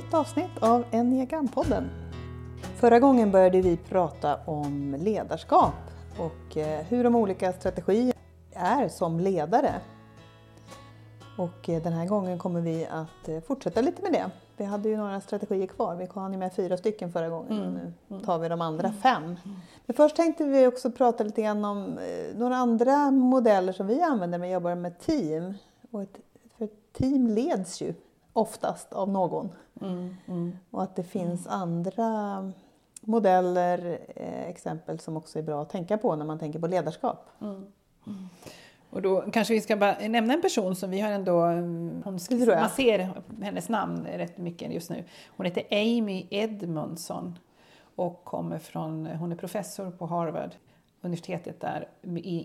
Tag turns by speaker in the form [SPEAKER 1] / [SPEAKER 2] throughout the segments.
[SPEAKER 1] nytt avsnitt av Enneagrampodden. Förra gången började vi prata om ledarskap och eh, hur de olika strategier är som ledare. Och eh, den här gången kommer vi att eh, fortsätta lite med det. Vi hade ju några strategier kvar. Vi hann med fyra stycken förra gången och
[SPEAKER 2] Mm.
[SPEAKER 1] nu tar vi de andra fem. Men först tänkte vi också prata lite grann om några andra modeller som vi använder när vi jobbar med team. Och ett, för ett team leds ju oftast av någon.
[SPEAKER 2] Mm, mm.
[SPEAKER 1] Och att det finns andra modeller, eh, exempel som också är bra att tänka på när man tänker på ledarskap.
[SPEAKER 2] Och då kanske vi ska bara nämna en person som vi har ändå, hon, man ser hennes namn rätt mycket just nu. Hon heter Amy Edmondson och kommer från, hon är professor på Harvard, universitetet där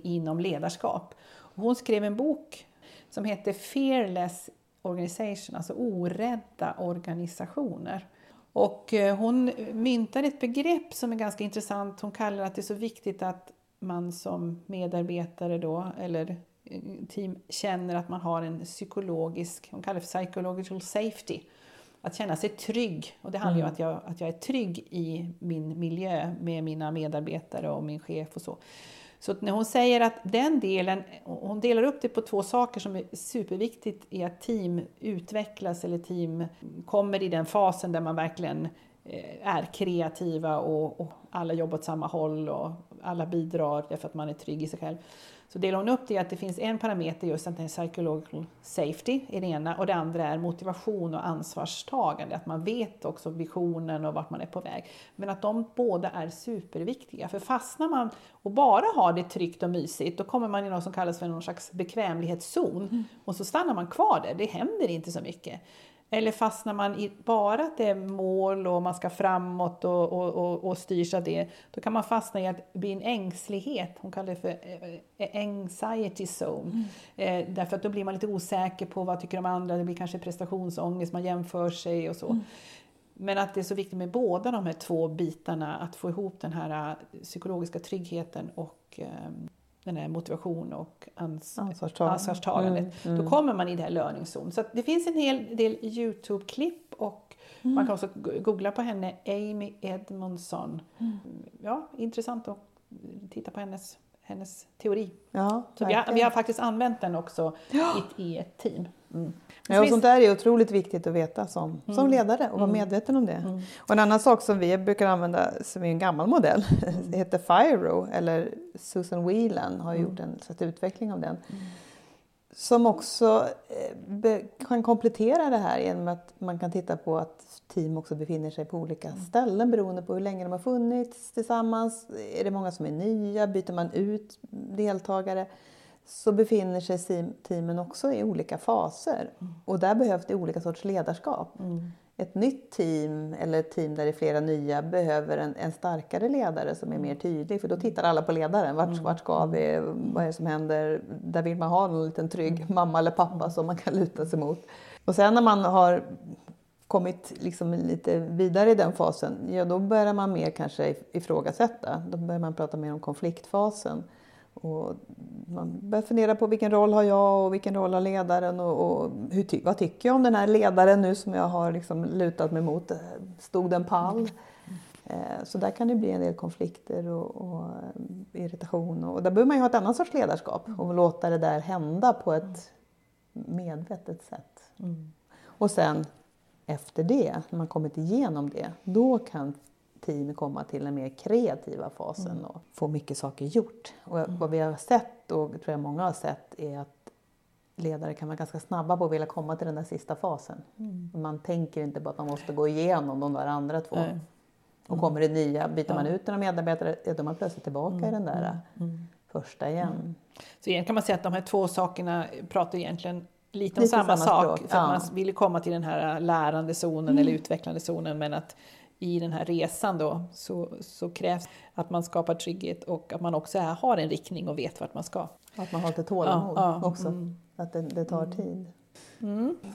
[SPEAKER 2] inom ledarskap. Hon skrev en bok som heter Fearless Organization, alltså orädda organisationer. Och eh, hon myntar ett begrepp som är ganska intressant. Hon kallar att det är så viktigt att man som medarbetare då, eller eh, team känner att man har en psykologisk, hon kallar det för psychological safety. Att känna sig trygg. Och det handlar ju om att jag, att jag är trygg i min miljö med mina medarbetare och min chef och så. Så att när hon säger att den delen, hon delar upp det på två saker som är superviktigt i att team utvecklas eller team kommer i den fasen där man verkligen är kreativa och, och alla jobbar åt samma håll och alla bidrar därför att man är trygg i sig själv. Så delar hon upp det i att det finns en parameter just att det är psychological safety är det ena och det andra är motivation och ansvarstagande. Att man vet också visionen och vart man är på väg. Men att de båda är superviktiga. För fastnar man och bara har det tryggt och mysigt då kommer man i något som kallas för någon slags bekvämlighetszon. Och så stannar man kvar där, det händer inte så mycket. Eller fastnar man i bara att det är mål och man ska framåt och, och, och, och styrs av det, då kan man fastna i att bli en ängslighet. Hon kallar det för eh, anxiety zone. Eh, därför att då blir man lite osäker på vad tycker de andra, det blir kanske prestationsångest, man jämför sig och så. Men att det är så viktigt med båda de här två bitarna, att få ihop den här eh, psykologiska tryggheten och eh, den här motivation och ans
[SPEAKER 1] Ansvarstagande.
[SPEAKER 2] ansvarstagandet.
[SPEAKER 1] Mm,
[SPEAKER 2] Då kommer man i det här learning zone. Så det finns en hel del Youtube-klipp och man kan också go- googla på henne, Amy Edmondson. Ja, intressant att titta på hennes, hennes teori.
[SPEAKER 1] Ja,
[SPEAKER 2] Så vi har, vi har faktiskt använt den också i, i ett team. Mm.
[SPEAKER 1] Ja, och sånt där är otroligt viktigt att veta som, som ledare och vara medveten om det. Och en annan sak som vi brukar använda, som är en gammal modell, det heter FIRO, eller Susan Whelan har gjort en utveckling av den. Som också eh, kan komplettera det här genom att man kan titta på att team också befinner sig på olika ställen beroende på hur länge de har funnits tillsammans. Är det många som är nya? Byter man ut deltagare? så befinner sig teamen också i olika faser. Och där behövs det olika sorts ledarskap. Ett nytt team eller ett team där det är flera nya behöver en, en starkare ledare som är mer tydlig. För då tittar alla på ledaren. Vart, vart ska vi? Vad är det som händer? Där vill man ha en liten trygg mamma eller pappa som man kan luta sig mot. Och sen när man har kommit liksom lite vidare i den fasen, ja då börjar man mer kanske ifrågasätta. Då börjar man prata mer om konfliktfasen. Och man börjar fundera på vilken roll har jag och vilken roll har ledaren och, och hur ty vad tycker jag om den här ledaren nu som jag har liksom lutat mig mot? Eh, Stod den pall? Eh, Så där kan det bli en del konflikter och, och eh, irritation. Och där behöver man ju ha ett annat sorts ledarskap och låta det där hända på ett medvetet sätt. Och sen efter det, när man kommit igenom det, då kan team komma till den mer kreativa fasen och få mycket saker gjort. Och vad vi har sett, och tror jag många har sett, är att ledare kan vara ganska snabba på att vilja komma till den där sista fasen. Man tänker inte på att man måste gå igenom de där andra två.
[SPEAKER 2] Nej.
[SPEAKER 1] Och kommer det nya, byter man ut några medarbetare, ja, då är man plötsligt tillbaka i den där första igen.
[SPEAKER 2] Så egentligen kan man säga att de här två sakerna pratar egentligen lite om
[SPEAKER 1] Lite
[SPEAKER 2] samma,
[SPEAKER 1] samma
[SPEAKER 2] sak.
[SPEAKER 1] språk,
[SPEAKER 2] För
[SPEAKER 1] ja.
[SPEAKER 2] man vill komma till den här lärande zonen eller utvecklande zonen men att i den här resan då så, så krävs att man skapar trygghet och att man också är, har en riktning och vet vart man ska.
[SPEAKER 1] Att man har lite tålamod
[SPEAKER 2] Ja, ja,
[SPEAKER 1] också.
[SPEAKER 2] mm.
[SPEAKER 1] Att det, det tar tid.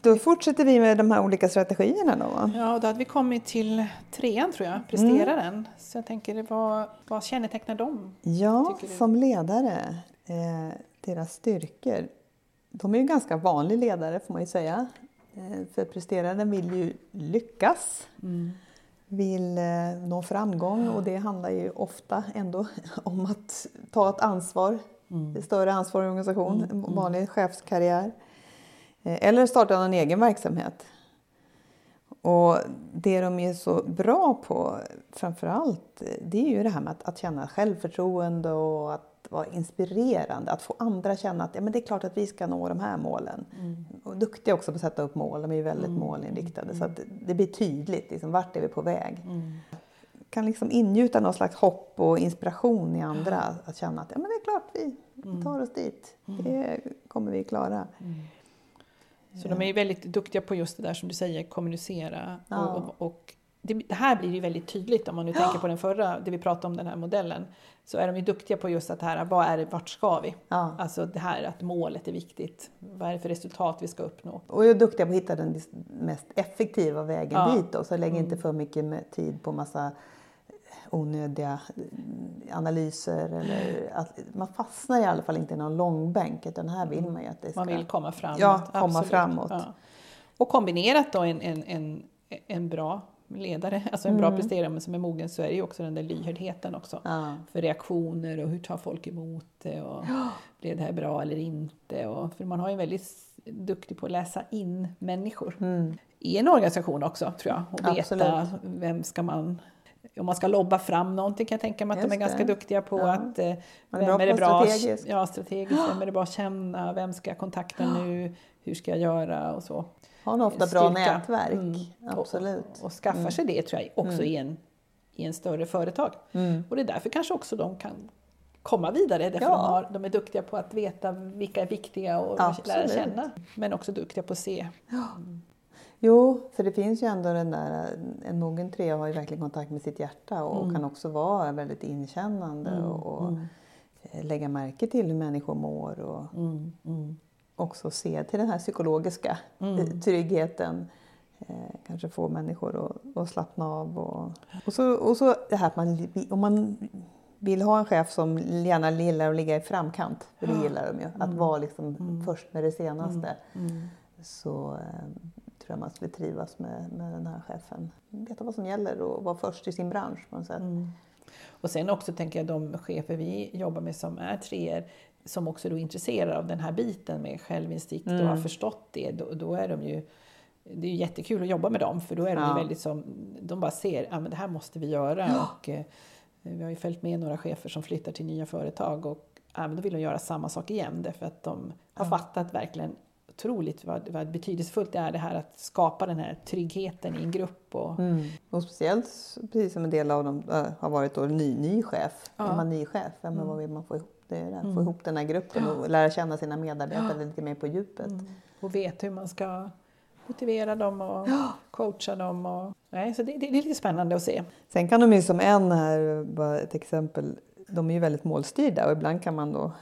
[SPEAKER 1] Då fortsätter vi med de här olika strategierna då. va?
[SPEAKER 2] Ja, då hade vi kommit till trean tror jag, presteraren. Så jag tänker, vad, vad kännetecknar dem?
[SPEAKER 1] Ja, som ledare, eh, deras styrkor. De är ju ganska vanlig ledare får man ju säga. Eh, För presteraren vill ju lyckas,
[SPEAKER 2] Mm.
[SPEAKER 1] Vill eh, nå framgång och det handlar ju ofta ändå om att ta ett ansvar,
[SPEAKER 2] Mm.
[SPEAKER 1] större ansvar i organisation, en vanlig chefskarriär. Eh, Eller starta en egen verksamhet. Och det de är så bra på framför allt, det är ju det här med att, att känna självförtroende och att vara inspirerande. Att få andra att känna att ja, men det är klart att vi ska nå de här målen. Och duktiga också på att sätta upp mål, de är ju väldigt målinriktade. Så att det blir tydligt, liksom, vart är vi på väg? Kan liksom ingjuta någon slags hopp och inspiration i andra. Att känna att ja, men det är klart vi tar oss dit. Det kommer vi klara.
[SPEAKER 2] Så de är ju väldigt duktiga på just det där som du säger, kommunicera.
[SPEAKER 1] Ja.
[SPEAKER 2] Och, och, och det, det här blir ju väldigt tydligt om man nu tänker på den förra, det vi pratade om den här modellen. Så är de ju duktiga på just att här, vad är det, vart ska vi?
[SPEAKER 1] Ja.
[SPEAKER 2] Alltså det här att målet är viktigt. Vad är det för resultat vi ska uppnå?
[SPEAKER 1] Och är duktiga på att hitta den mest effektiva vägen
[SPEAKER 2] Ja.
[SPEAKER 1] dit. Då, så lägg inte för mycket tid på massa onödiga eh, analyser. Eller att, man fastnar i alla fall inte i någon långbänk utan här vill man ju att det ska...
[SPEAKER 2] Man vill komma framåt.
[SPEAKER 1] Ja, komma
[SPEAKER 2] absolut.
[SPEAKER 1] framåt.
[SPEAKER 2] Ja. Och kombinerat då en, en, en, en bra ledare, alltså en bra
[SPEAKER 1] Mm.
[SPEAKER 2] presterare som är mogen, så är det ju också den där lyhördheten också.
[SPEAKER 1] Ja.
[SPEAKER 2] För reaktioner och hur tar folk emot det och blev det här bra eller inte? Och, för man har ju väldigt duktig på att läsa in människor
[SPEAKER 1] Mm.
[SPEAKER 2] i en organisation också tror jag. Och veta
[SPEAKER 1] Absolut.
[SPEAKER 2] vem ska man om man ska lobba fram någonting kan jag tänka mig att de
[SPEAKER 1] Just
[SPEAKER 2] är ganska
[SPEAKER 1] det.
[SPEAKER 2] duktiga på
[SPEAKER 1] Ja.
[SPEAKER 2] att eh,
[SPEAKER 1] är
[SPEAKER 2] vem
[SPEAKER 1] bra
[SPEAKER 2] är det bra
[SPEAKER 1] strategiskt.
[SPEAKER 2] Ja, strategiskt. Vem är det bra att känna? Vem ska jag kontakta nu? Hur ska jag göra? Och så.
[SPEAKER 1] Har ofta bra
[SPEAKER 2] Styrka.
[SPEAKER 1] nätverk.
[SPEAKER 2] Mm.
[SPEAKER 1] Absolut.
[SPEAKER 2] Och, och skaffar sig det tror jag också i, en, i en större företag.
[SPEAKER 1] Mm.
[SPEAKER 2] Och det är därför kanske också de kan komma vidare. Därför
[SPEAKER 1] Ja.
[SPEAKER 2] de, har, de är duktiga på att veta vilka är viktiga och lära
[SPEAKER 1] Absolut.
[SPEAKER 2] känna. Men också duktiga på att se.
[SPEAKER 1] Jo, för det finns ju ändå den där, en mogen trea har ju verkligen kontakt med sitt hjärta och
[SPEAKER 2] Mm.
[SPEAKER 1] kan också vara väldigt inkännande och, och eh, lägga märke till hur människor mår och
[SPEAKER 2] Mm,
[SPEAKER 1] också se till den här psykologiska eh, tryggheten. Eh, kanske få människor att, slappna av. Och, och, så, och så det här att man, om man vill ha en chef som gärna gillar att ligga i framkant, för det gillar de ju, att vara liksom först med det senaste. Så eh, tror jag man skulle trivas med, med den här chefen. Veta vad som gäller och vara först i sin bransch på något sätt.
[SPEAKER 2] Och sen också tänker jag de chefer vi jobbar med som är treor som också är intresserade av den här biten med självinsikt och har förstått det, då, då är de ju det är jättekul att jobba med dem för då är de
[SPEAKER 1] Ja.
[SPEAKER 2] väldigt som, de bara ser att ah, men det här måste vi göra och eh, vi har ju följt med några chefer som flyttar till nya företag och ah, men då vill de göra samma sak igen därför att de har fattat verkligen otroligt vad, vad betydelsefullt det är det här att skapa den här tryggheten i en grupp och
[SPEAKER 1] Mm. Och speciellt precis som en del av dem äh, har varit då ny, ny chef.
[SPEAKER 2] Ja.
[SPEAKER 1] Är man ny chef, ja, men vad vill man få ihop? Det är det. Få ihop den här gruppen och lära känna sina medarbetare lite mer på djupet.
[SPEAKER 2] och vet hur man ska motivera dem och coacha dem. Och, nej, så det, det, det är lite spännande att se.
[SPEAKER 1] Sen kan de ju som en här, bara ett exempel, de är ju väldigt målstyrda och ibland kan man då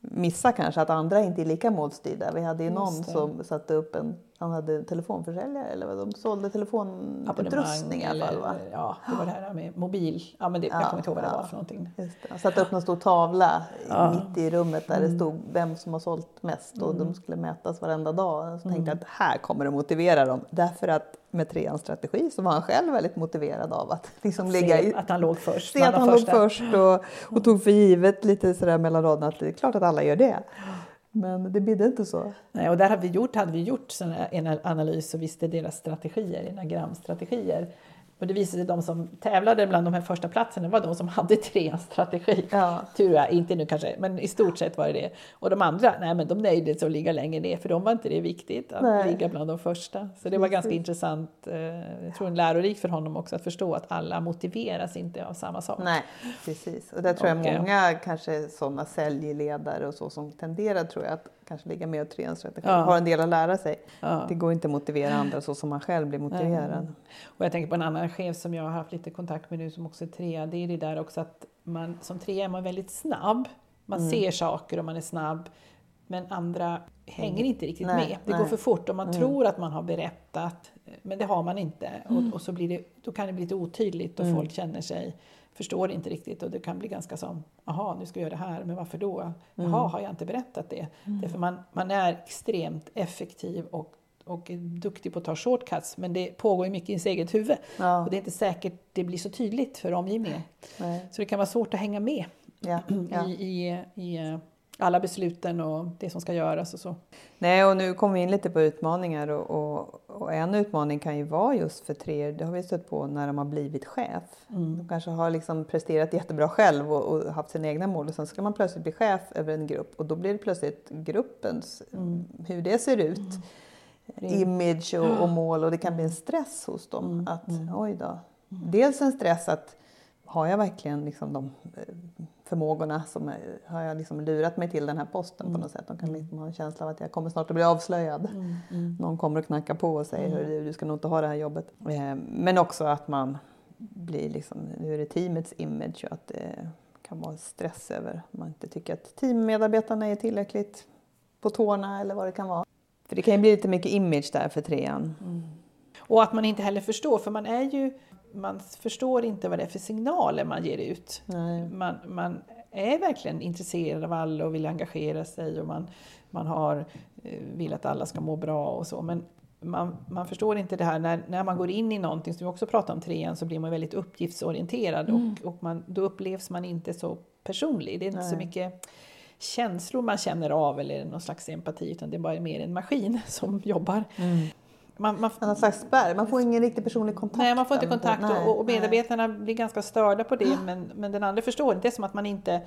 [SPEAKER 1] missa kanske att andra inte är lika målstyrda. Vi hade ju någon som satte upp en, han hade telefonförsäljare eller vad de sålde telefonutrustning i alla fall va?
[SPEAKER 2] eller, ja, det var det här med mobil. Ja, men det, jag
[SPEAKER 1] Ja,
[SPEAKER 2] kommer inte ihåg vad det
[SPEAKER 1] ja.
[SPEAKER 2] var för någonting.
[SPEAKER 1] Just. Han satte upp en stor tavla
[SPEAKER 2] Ja.
[SPEAKER 1] mitt i rummet där det stod vem som har sålt mest och de skulle mätas varenda dag. Så tänkte jag att här kommer det motivera dem. Därför att med treans strategi så var han själv väldigt motiverad av att liksom ligga i,
[SPEAKER 2] Se att han låg först.
[SPEAKER 1] se att han
[SPEAKER 2] de
[SPEAKER 1] låg först och, och tog för givet lite sådär mellan raderna att det är klart att alla gör det. Men det bidde inte så.
[SPEAKER 2] Nej, och där hade vi gjort, hade vi gjort en analys och visste deras strategier, enagramstrategier. Och det visade sig att de som tävlade bland de här första platserna var de som hade tre strategi.
[SPEAKER 1] Ja.
[SPEAKER 2] Tur är, inte nu kanske, men i stort sett var det det. Och de andra, nej men de nöjde sig att ligga längre ner för de var inte det viktigt att
[SPEAKER 1] Nej.
[SPEAKER 2] ligga bland de första. Så det var ganska
[SPEAKER 1] Precis.
[SPEAKER 2] intressant, eh, jag tror en lärorikt för honom också att förstå att alla motiveras inte av samma sak.
[SPEAKER 1] Nej, precis. Och där tror jag
[SPEAKER 2] Och, eh,
[SPEAKER 1] många kanske sådana säljledare och så som tenderar tror jag att kanske ligga med och treans strategi
[SPEAKER 2] Ja.
[SPEAKER 1] har en del att lära sig.
[SPEAKER 2] Ja.
[SPEAKER 1] Det går inte att motivera andra så som man själv blir motiverad.
[SPEAKER 2] Och jag tänker på en annan chef som jag har haft lite kontakt med nu som också är trea. Det är det där också att man som trea är man väldigt snabb. Man
[SPEAKER 1] Mm.
[SPEAKER 2] ser saker och man är snabb. Men andra hänger inte riktigt
[SPEAKER 1] Nej,
[SPEAKER 2] med. Det
[SPEAKER 1] nej. Mm.
[SPEAKER 2] går för fort och man tror att man har berättat. Men det har man inte.
[SPEAKER 1] Mm.
[SPEAKER 2] Och, och så blir det, då kan det bli lite otydligt och folk känner sig förstår inte riktigt och det kan bli ganska som, jaha nu ska jag göra det här, men varför då?
[SPEAKER 1] Mm.
[SPEAKER 2] Jaha, har jag inte berättat det? Därför man, man är extremt effektiv och och är duktig på att ta shortcuts men det pågår ju mycket i ens eget huvud.
[SPEAKER 1] Ja.
[SPEAKER 2] Och det är inte säkert det blir så tydligt för omgivningen.
[SPEAKER 1] Nej.
[SPEAKER 2] Så det kan vara svårt att hänga med
[SPEAKER 1] Ja. Ja.
[SPEAKER 2] i, i, i eh, alla besluten och det som ska göras och så.
[SPEAKER 1] Nej, och nu kommer vi in lite på utmaningar och, och, och en utmaning kan ju vara just för treor, det har vi stött på när de har blivit chef. De kanske har liksom presterat jättebra själv och, och haft sina egna mål och sen ska man plötsligt bli chef över en grupp och då blir det plötsligt gruppens, hur det ser ut, image och, och mål och det kan bli en stress hos dem. Att oj då. Dels en stress att har jag verkligen liksom de eh, förmågorna som är, har jag liksom lurat mig till den här posten på något sätt. De kan liksom ha en känsla av att jag kommer snart att bli avslöjad. Någon kommer att knacka på och säger mm. du ska nog inte ha det här jobbet. Eh, Men också att man blir liksom, nu är det teamets image och att det kan vara stress över att man inte tycker att teammedarbetarna är tillräckligt på tårna eller vad det kan vara. För det kan ju bli lite mycket image där för trean.
[SPEAKER 2] Och att man inte heller förstår, för man är ju man förstår inte vad det är för signaler man ger ut.
[SPEAKER 1] Nej.
[SPEAKER 2] Man, man är verkligen intresserad av alla och vill engagera sig och man, man har, eh, vill att alla ska må bra och så. Men man, man förstår inte det här när, när man går in i någonting, som vi också pratade om trean, så blir man väldigt uppgiftsorienterad och, och man, då upplevs man inte så personlig. Det är inte så
[SPEAKER 1] Nej.
[SPEAKER 2] mycket känslor man känner av eller någon slags empati utan det är bara mer en maskin som jobbar. Man, man,
[SPEAKER 1] En slags spärr, man får ingen riktig personlig kontakt.
[SPEAKER 2] Nej, man får inte kontakt
[SPEAKER 1] Nej,
[SPEAKER 2] och, och
[SPEAKER 1] nej.
[SPEAKER 2] medarbetarna blir ganska störda på det men, men den andra förstår inte. Det är som att man inte,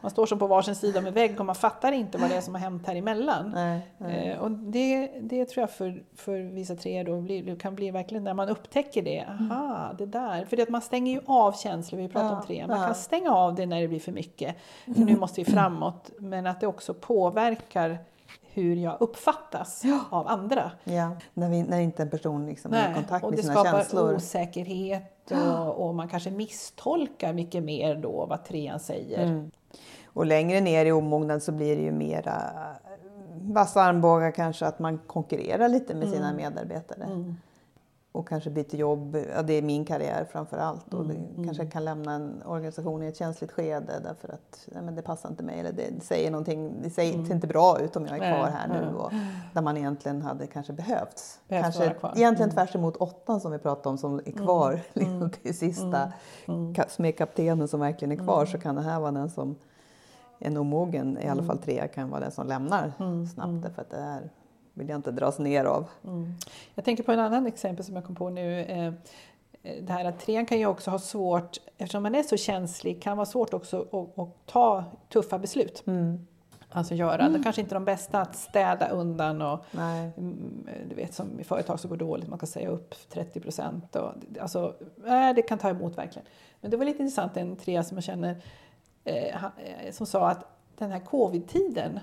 [SPEAKER 2] man står som på varsin sida om en vägg och man fattar inte vad det är som har hänt här emellan.
[SPEAKER 1] Nej, nej.
[SPEAKER 2] Eh, och det, det tror jag för, för vissa tre då blir, kan bli verkligen när man upptäcker det. Aha, det där. För det att man stänger ju av känslor, vi pratar
[SPEAKER 1] Ja,
[SPEAKER 2] om tre. Man
[SPEAKER 1] ja.
[SPEAKER 2] kan stänga av det när det blir för mycket. För nu måste vi framåt. Men att det också påverkar hur jag uppfattas av andra.
[SPEAKER 1] Ja, när, vi, när inte en person liksom är i kontakt
[SPEAKER 2] och
[SPEAKER 1] med
[SPEAKER 2] det
[SPEAKER 1] sina
[SPEAKER 2] skapar
[SPEAKER 1] känslor.
[SPEAKER 2] osäkerhet och, och man kanske misstolkar mycket mer då vad trean säger.
[SPEAKER 1] Mm. Och längre ner i omognad så blir det ju mera eh, vassa armbågar kanske, att man konkurrerar lite med sina
[SPEAKER 2] Mm.
[SPEAKER 1] medarbetare. Och kanske byter jobb, ja, det är min karriär framför allt. Och
[SPEAKER 2] Mm,
[SPEAKER 1] det kanske kan lämna en organisation i ett känsligt skede därför att nej, men det passar inte mig. Eller det säger någonting, det ser ser inte bra ut om jag är
[SPEAKER 2] Mm.
[SPEAKER 1] Kvar här nu.
[SPEAKER 2] nej.
[SPEAKER 1] Och, där man egentligen hade kanske behövts.
[SPEAKER 2] Behövt
[SPEAKER 1] kanske
[SPEAKER 2] kvar. Mm.
[SPEAKER 1] egentligen tvärs emot åttan som vi pratade om som är kvar liksom, till sista.
[SPEAKER 2] Mm.
[SPEAKER 1] Som är kaptenen som verkligen är kvar så kan det här vara den som en omogen, i alla
[SPEAKER 2] Mm.
[SPEAKER 1] fall trea, kan vara den som lämnar snabbt därför att det här vill jag inte dras ner av.
[SPEAKER 2] Jag tänker på en annan exempel som jag kom på nu. eh, Det här att trean kan ju också ha svårt, eftersom man är så känslig, kan vara svårt också att, att ta tuffa beslut. Alltså göra, det kanske inte är de bästa att städa undan och
[SPEAKER 1] Nej.
[SPEAKER 2] Mm, du vet som i företag så går dåligt, man kan säga upp 30 procent. Alltså, det kan ta emot verkligen. Men det var lite intressant, en trea som jag känner eh, eh, som sa att den här covid-tiden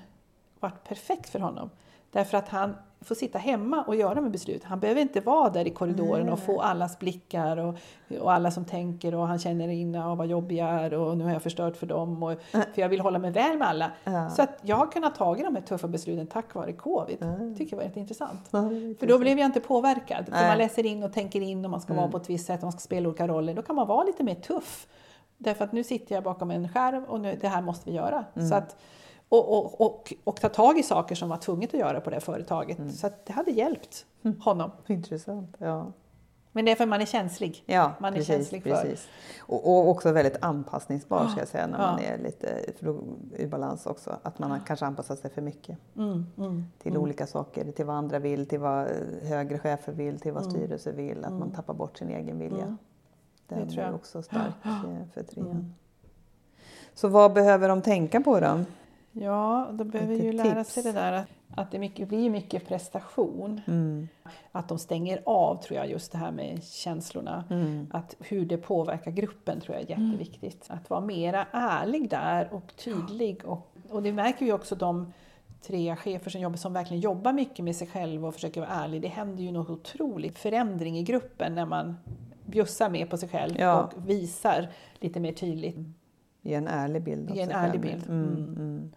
[SPEAKER 2] varit perfekt för honom. Därför att han får sitta hemma och göra med beslut. Han behöver inte vara där i korridoren och få allas blickar och, och alla som tänker och han känner in ah, vad jobbig jag är och nu har jag förstört för dem och, för jag vill hålla mig väl med alla.
[SPEAKER 1] Ja.
[SPEAKER 2] Så att jag har kunnat ta de här tuffa besluten tack vare covid. Det tycker jag var rätt intressant.
[SPEAKER 1] Ja,
[SPEAKER 2] För då blev jag inte påverkad. För man läser in och tänker in och man ska vara på ett visst sätt och man ska spela olika roller. Då kan man vara lite mer tuff. Därför att nu sitter jag bakom en skärm och nu, det här måste vi göra. Så att, och, och, och, och ta tag i saker som var tvunget att göra på det företaget. Så att det hade hjälpt honom.
[SPEAKER 1] Intressant. Ja,
[SPEAKER 2] Men det är för att man är känslig.
[SPEAKER 1] ja
[SPEAKER 2] Man är
[SPEAKER 1] precis,
[SPEAKER 2] känslig för.
[SPEAKER 1] precis. Och, och också väldigt anpassningsbar ska jag säga när
[SPEAKER 2] Ja.
[SPEAKER 1] man är lite för ur balans också. Att man har kanske anpassat sig för mycket
[SPEAKER 2] Mm, mm.
[SPEAKER 1] till olika saker. Till vad andra vill, till vad högre chefer vill, till
[SPEAKER 2] Mm.
[SPEAKER 1] vad styrelser vill. Att man tappar bort sin egen vilja. Den
[SPEAKER 2] tror jag.
[SPEAKER 1] är också stark eh, för trean. Så vad behöver de tänka på då?
[SPEAKER 2] Ja, då behöver ju lära
[SPEAKER 1] tips.
[SPEAKER 2] sig det där att, att det mycket, blir mycket prestation.
[SPEAKER 1] Mm.
[SPEAKER 2] Att de stänger av tror jag just det här med känslorna.
[SPEAKER 1] Mm.
[SPEAKER 2] Att hur det påverkar gruppen tror jag är jätteviktigt. Att vara mera ärlig där och tydlig. Och, och det märker ju också de tre chefer som jobbar som verkligen jobbar mycket med sig själva och försöker vara ärlig. Det händer ju något otroligt förändring i gruppen när man bjussar mer på sig själv
[SPEAKER 1] Ja.
[SPEAKER 2] och visar lite mer tydligt.
[SPEAKER 1] Ge en ärlig bild.
[SPEAKER 2] Ge en ärlig bild.
[SPEAKER 1] Mm.
[SPEAKER 2] Mm.
[SPEAKER 1] Mm.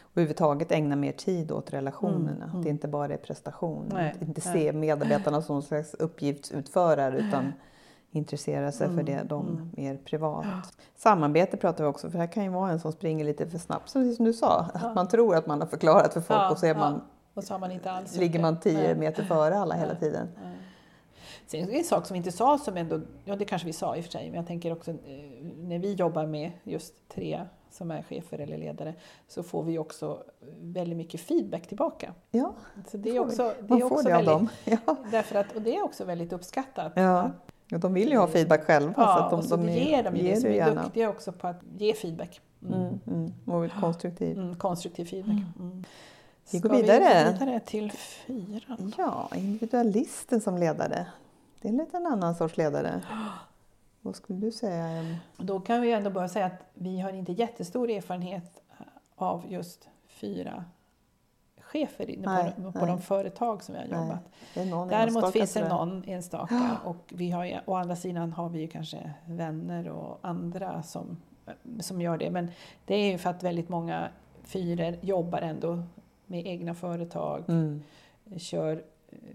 [SPEAKER 1] Och överhuvudtaget ägna mer tid åt relationerna.
[SPEAKER 2] Mm,
[SPEAKER 1] Att det inte bara är prestation.
[SPEAKER 2] Nej,
[SPEAKER 1] inte
[SPEAKER 2] nej.
[SPEAKER 1] se medarbetarna som någon slags uppgiftsutförare utan intressera sig för det,
[SPEAKER 2] mm.
[SPEAKER 1] mer privat. Samarbete pratar vi också för det här kan ju vara en som springer lite för snabbt som du sa. Att man tror att man har förklarat för folk
[SPEAKER 2] Ja,
[SPEAKER 1] och så är
[SPEAKER 2] ja.
[SPEAKER 1] man
[SPEAKER 2] och så man inte
[SPEAKER 1] ligger man tio
[SPEAKER 2] Nej.
[SPEAKER 1] meter före alla hela tiden.
[SPEAKER 2] Sen är det en sak som vi inte sa som ändå, ja det kanske vi sa i och för sig, men jag tänker också eh, när vi jobbar med just tre som är chefer eller ledare så får vi också väldigt mycket feedback tillbaka.
[SPEAKER 1] Ja,
[SPEAKER 2] Så det är också, det
[SPEAKER 1] man
[SPEAKER 2] är
[SPEAKER 1] får
[SPEAKER 2] också
[SPEAKER 1] det av
[SPEAKER 2] väldigt,
[SPEAKER 1] dem. Ja.
[SPEAKER 2] därför att, och det är också väldigt uppskattat.
[SPEAKER 1] Ja. Och de vill ju ha feedback själva. så
[SPEAKER 2] ja,
[SPEAKER 1] att de,
[SPEAKER 2] och så
[SPEAKER 1] de
[SPEAKER 2] ger de ju det, så vi är duktiga också på att ge feedback. Mm.
[SPEAKER 1] Mm, mm. Och ett konstruktivt.
[SPEAKER 2] Mm, konstruktiv feedback. Mm.
[SPEAKER 1] Vi går vidare.
[SPEAKER 2] Vi gå vidare till fyran.
[SPEAKER 1] Ja, individualisten som ledare. Det är en liten annan sorts ledare. Vad skulle du säga?
[SPEAKER 2] Då kan vi ändå bara säga att vi har inte jättestor erfarenhet av just fyra chefer inne
[SPEAKER 1] Nej,
[SPEAKER 2] på, på
[SPEAKER 1] nej.
[SPEAKER 2] de företag som vi har jobbat. Däremot finns det någon enstaka och vi har, å andra sidan har vi ju kanske vänner och andra som, som gör det. Men det är ju för att väldigt många fyror jobbar ändå med egna företag,
[SPEAKER 1] Mm,
[SPEAKER 2] kör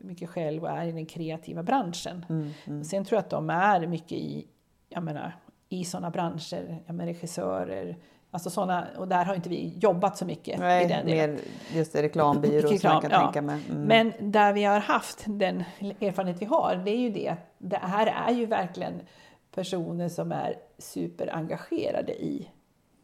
[SPEAKER 2] mycket själv och är i den kreativa branschen.
[SPEAKER 1] mm, mm.
[SPEAKER 2] Sen tror jag att de är mycket i, jag menar, i sådana branscher, jag menar, regissörer, alltså såna, och där har inte vi jobbat så mycket i
[SPEAKER 1] Nej,
[SPEAKER 2] den delen.
[SPEAKER 1] mer just reklambyrå som
[SPEAKER 2] Reklam,
[SPEAKER 1] jag kan
[SPEAKER 2] ja.
[SPEAKER 1] tänka mig. Mm.
[SPEAKER 2] Men där vi har haft den erfarenhet vi har, det är ju det att det här är ju verkligen personer som är superengagerade i,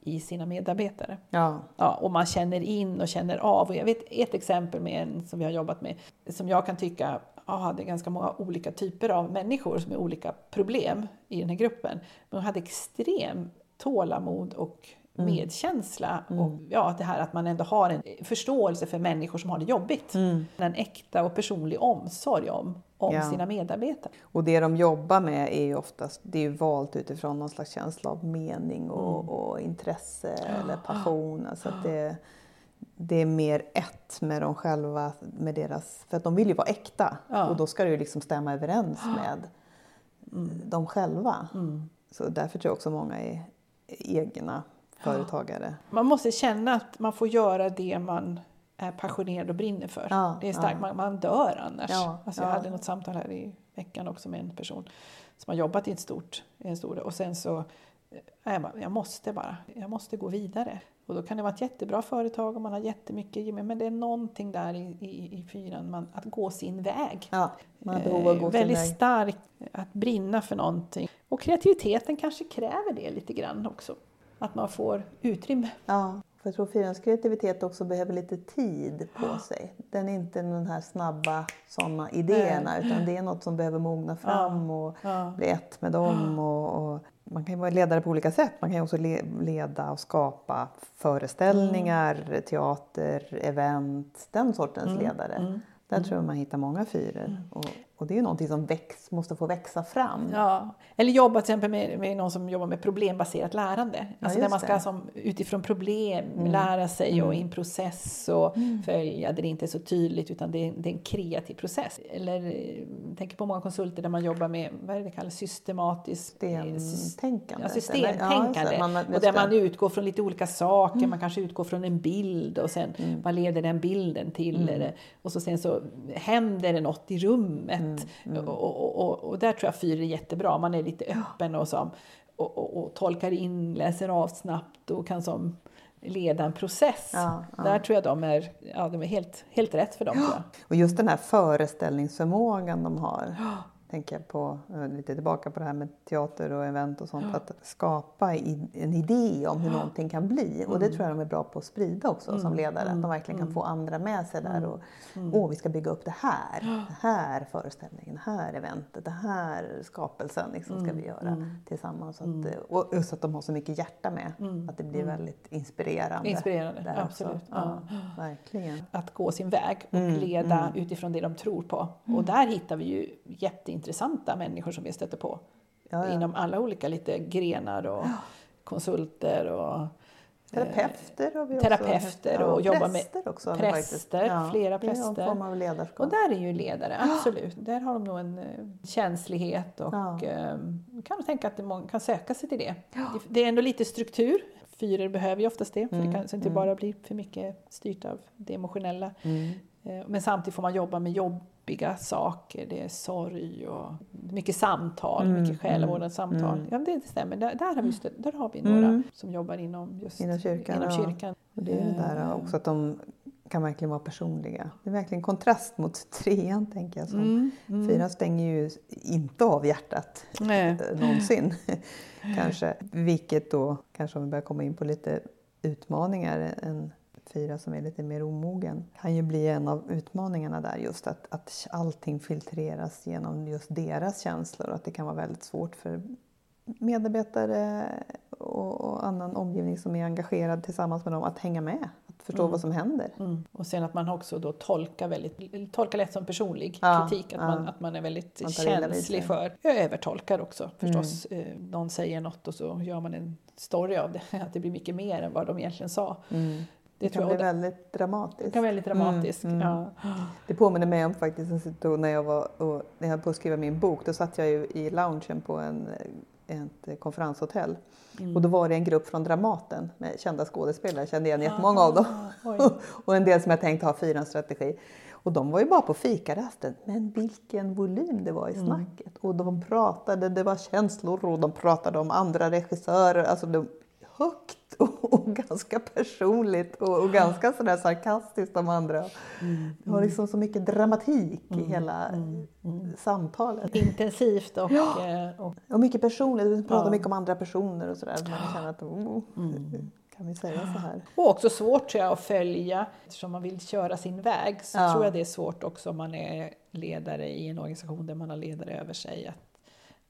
[SPEAKER 2] i sina medarbetare.
[SPEAKER 1] ja.
[SPEAKER 2] Ja, och man känner in och känner av. Och jag vet ett exempel med en som vi har jobbat med som jag kan tycka ja, det är ganska många olika typer av människor med olika problem i den här gruppen. Men de hade extrem tålamod och
[SPEAKER 1] Mm.
[SPEAKER 2] medkänsla och ja, det här att man ändå har en förståelse för människor som har det jobbigt. En äkta och personlig omsorg om, om
[SPEAKER 1] Ja.
[SPEAKER 2] sina medarbetare.
[SPEAKER 1] Och det de jobbar med är ju oftast det är valt utifrån någon slags känsla av mening
[SPEAKER 2] Mm.
[SPEAKER 1] och, och intresse eller passion. Alltså att det, det är mer ett med dem själva, med deras, för att de vill ju vara äkta
[SPEAKER 2] Ja.
[SPEAKER 1] och då ska det ju liksom stämma överens med dem själva.
[SPEAKER 2] Mm.
[SPEAKER 1] Så därför tror jag också många är egna företagare.
[SPEAKER 2] Man måste känna att man får göra det man är passionerad och brinner för.
[SPEAKER 1] Ja,
[SPEAKER 2] det är starkt,
[SPEAKER 1] ja.
[SPEAKER 2] man, man dör annars.
[SPEAKER 1] Ja,
[SPEAKER 2] alltså jag
[SPEAKER 1] ja.
[SPEAKER 2] hade något samtal här i veckan också med en person som har jobbat i ett stort, en stor och sen så är jag, bara, jag måste bara, jag måste gå vidare. Och då kan det vara ett jättebra företag och man har jättemycket men det är någonting där i, i, i fyran, man, att gå sin väg.
[SPEAKER 1] Ja, man gå
[SPEAKER 2] Eh,
[SPEAKER 1] sin
[SPEAKER 2] väldigt
[SPEAKER 1] väg.
[SPEAKER 2] starkt att brinna för någonting. Och kreativiteten kanske kräver det lite grann också. Att man får utrymme.
[SPEAKER 1] Ja, för jag tror fyrans kreativitet också behöver lite tid på sig. Den är inte den här snabba sådana idéerna utan det är något som behöver mogna fram och
[SPEAKER 2] Ja.
[SPEAKER 1] bli ett med dem. Och, och man kan ju vara ledare på olika sätt. Man kan ju också le, leda och skapa föreställningar,
[SPEAKER 2] Mm.
[SPEAKER 1] teater, event, den sortens ledare.
[SPEAKER 2] Mm.
[SPEAKER 1] Där tror jag man hittar många fyror. Och, och det är ju någonting som väx, måste få växa fram.
[SPEAKER 2] Ja. Eller jobba till exempel med, med någon som jobbar med problembaserat lärande. Alltså
[SPEAKER 1] just
[SPEAKER 2] där man ska som, utifrån problem lära sig och i en process och följa där det inte är så tydligt utan det är, det är en kreativ process. Eller eh, tänker på många konsulter där man jobbar med vad är det kallas systematiskt eh, sys-
[SPEAKER 1] Systemtänkande.
[SPEAKER 2] Ja, systemtänkande.
[SPEAKER 1] Ja. Man-
[SPEAKER 2] och där man utgår från lite olika saker. Man kanske utgår från en bild och sen vad leder den bilden till? Eller, och så sen så händer det något i rummet. Och, och, och, och där tror jag fyra är jättebra. Man är lite öppen och, som, och, och, och tolkar in, läser av snabbt och kan som leda en process.
[SPEAKER 1] Ja, ja.
[SPEAKER 2] Där tror jag de är, ja, de är helt, helt rätt för dem. Jag.
[SPEAKER 1] Och just den här föreställningsförmågan de har. Tänker jag på, eh, lite tillbaka på det här med teater och event och sånt. Att skapa en idé om hur någonting kan bli. Och det tror jag de är bra på att sprida också som ledare. Att de verkligen kan få andra med sig där. Och, Åh, vi ska bygga upp det här. Den här föreställningen, det här eventet, det här skapelsen liksom ska vi göra tillsammans. Så att, eh, och just att de har så mycket hjärta med. Att det blir väldigt inspirerande.
[SPEAKER 2] Inspirerande, absolut.
[SPEAKER 1] Ja, verkligen.
[SPEAKER 2] att gå sin väg och leda utifrån det de tror på. Och där hittar vi ju jätteintressanta människor som vi stöter på.
[SPEAKER 1] Ja, ja.
[SPEAKER 2] Inom alla olika lite grenar och konsulter och
[SPEAKER 1] Terapeuter har vi också.
[SPEAKER 2] terapeuter och jobbar med
[SPEAKER 1] också.
[SPEAKER 2] präster, flera präster.
[SPEAKER 1] form av ledarskap.
[SPEAKER 2] Och där är ju ledare, absolut. Där har de nog en eh, känslighet och
[SPEAKER 1] Ja.
[SPEAKER 2] eh, kan tänka att många kan söka sig till det. det. Är ändå lite struktur. Fyror behöver ju oftast det, för
[SPEAKER 1] Mm,
[SPEAKER 2] det kan så inte bara bli för mycket styrt av det emotionella. Eh, Men samtidigt får man jobba med jobbiga saker. Det är sorg och mycket samtal,
[SPEAKER 1] Mm,
[SPEAKER 2] mycket själavårdande samtal. Ja, det stämmer. Där, där, har vi, där har vi några
[SPEAKER 1] Mm.
[SPEAKER 2] som jobbar inom, just,
[SPEAKER 1] Inom kyrkan,
[SPEAKER 2] Inom
[SPEAKER 1] ja.
[SPEAKER 2] kyrkan.
[SPEAKER 1] Och det är det där
[SPEAKER 2] Eh,
[SPEAKER 1] också att de kan verkligen vara personliga. Det är verkligen kontrast mot trean tänker jag. Som
[SPEAKER 2] Mm, mm.
[SPEAKER 1] Fyran stänger ju inte av hjärtat
[SPEAKER 2] Nej.
[SPEAKER 1] någonsin. kanske. Vilket då, kanske om vi börjar komma in på lite utmaningar, en fyra som är lite mer omogen kan ju bli en av utmaningarna där just att, att allting filtreras genom just deras känslor och att det kan vara väldigt svårt för medarbetare och, och annan omgivning som är engagerad tillsammans med dem att hänga med, att förstå
[SPEAKER 2] Mm.
[SPEAKER 1] vad som händer.
[SPEAKER 2] Mm. Och sen att man också då tolkar väldigt, tolkar lätt som personlig
[SPEAKER 1] Ja,
[SPEAKER 2] kritik, att,
[SPEAKER 1] ja.
[SPEAKER 2] man, att man är väldigt
[SPEAKER 1] Man
[SPEAKER 2] känslig för, jag övertolkar också förstås.
[SPEAKER 1] Mm.
[SPEAKER 2] Eh, någon säger något och så gör man en story av det, att det blir mycket mer än vad de egentligen sa.
[SPEAKER 1] Mm.
[SPEAKER 2] Det,
[SPEAKER 1] Det
[SPEAKER 2] tror
[SPEAKER 1] kan
[SPEAKER 2] jag
[SPEAKER 1] bli
[SPEAKER 2] det
[SPEAKER 1] väldigt dramatiskt.
[SPEAKER 2] kan vara väldigt dramatiskt.
[SPEAKER 1] Mm, mm.
[SPEAKER 2] Ja.
[SPEAKER 1] Det påminner mig om faktiskt en situation när jag var och, när jag höll på att skriva min bok. Då satt jag ju i loungen på en, ett konferenshotell.
[SPEAKER 2] Mm.
[SPEAKER 1] Och då var det en grupp från Dramaten med kända skådespelare. Jag kände igen jättemånga av dem.
[SPEAKER 2] Ah, oj.
[SPEAKER 1] och en del som jag tänkte ha fyra strategi. Och de var ju bara på fikarasten. Men vilken volym det var i
[SPEAKER 2] Mm.
[SPEAKER 1] snacket. Och de pratade, det var känslor och de pratade om andra regissörer. Alltså de, högt och, och ganska personligt och, och ganska sådär sarkastiskt om andra.
[SPEAKER 2] Mm.
[SPEAKER 1] Det var liksom så mycket dramatik i
[SPEAKER 2] Mm,
[SPEAKER 1] hela
[SPEAKER 2] mm, mm.
[SPEAKER 1] samtalet.
[SPEAKER 2] Intensivt och, eh, och
[SPEAKER 1] Och mycket personligt, vi pratade
[SPEAKER 2] Ja.
[SPEAKER 1] mycket om andra personer och sådär. Man känner att, oh,
[SPEAKER 2] Mm.
[SPEAKER 1] kan vi säga så här?
[SPEAKER 2] Och också svårt tror jag att följa, eftersom man vill köra sin väg så
[SPEAKER 1] Ja.
[SPEAKER 2] tror jag det är svårt också om man är ledare i en organisation där man har ledare över sig. Att,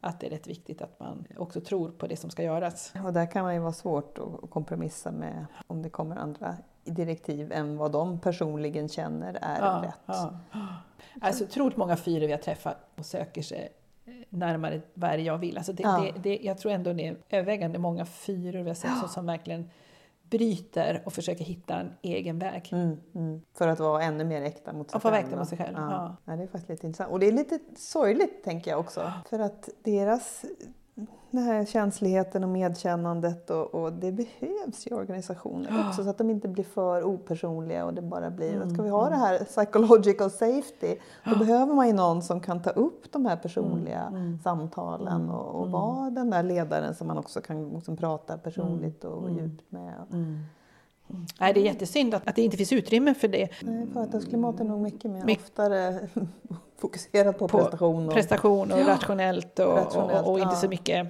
[SPEAKER 2] att det är rätt viktigt att man också tror på det som ska göras.
[SPEAKER 1] Och där kan man ju vara svårt att kompromissa med om det kommer andra direktiv än vad de personligen känner är rätt.
[SPEAKER 2] ja. Alltså otroligt många fyror vi har träffat och söker sig närmare vad det jag vill. Alltså det,
[SPEAKER 1] Ja.
[SPEAKER 2] det, det, jag tror ändå det är övervägande många fyror vi har sett som, som verkligen bryter och försöker hitta en egen väg.
[SPEAKER 1] Mm, mm. För att vara ännu mer äkta mot sig
[SPEAKER 2] Och
[SPEAKER 1] själv.
[SPEAKER 2] äkta mot sig själv,
[SPEAKER 1] Ja.
[SPEAKER 2] ja.
[SPEAKER 1] Ja, det är faktiskt lite intressant. Och det är lite sorgligt tänker jag också. För att deras den här känsligheten och medkännandet och, och det behövs i organisationer också så att de inte blir för opersonliga och det bara blir,
[SPEAKER 2] Mm,
[SPEAKER 1] ska vi ha det här psychological safety då behöver man ju någon som kan ta upp de här personliga
[SPEAKER 2] Mm, mm.
[SPEAKER 1] samtalen
[SPEAKER 2] Mm,
[SPEAKER 1] och, och
[SPEAKER 2] mm.
[SPEAKER 1] vara den där ledaren som man också kan liksom prata personligt och
[SPEAKER 2] mm.
[SPEAKER 1] djupt med.
[SPEAKER 2] Nej, det är jättesynd att, att det inte finns utrymme för det.
[SPEAKER 1] Nej, företagsklimat är nog mycket mer
[SPEAKER 2] Mycket-
[SPEAKER 1] oftare fokuserat på,
[SPEAKER 2] På
[SPEAKER 1] prestation. Och,
[SPEAKER 2] prestation och
[SPEAKER 1] Ja.
[SPEAKER 2] rationellt och,
[SPEAKER 1] Rationellt,
[SPEAKER 2] och, och inte
[SPEAKER 1] ja.
[SPEAKER 2] så mycket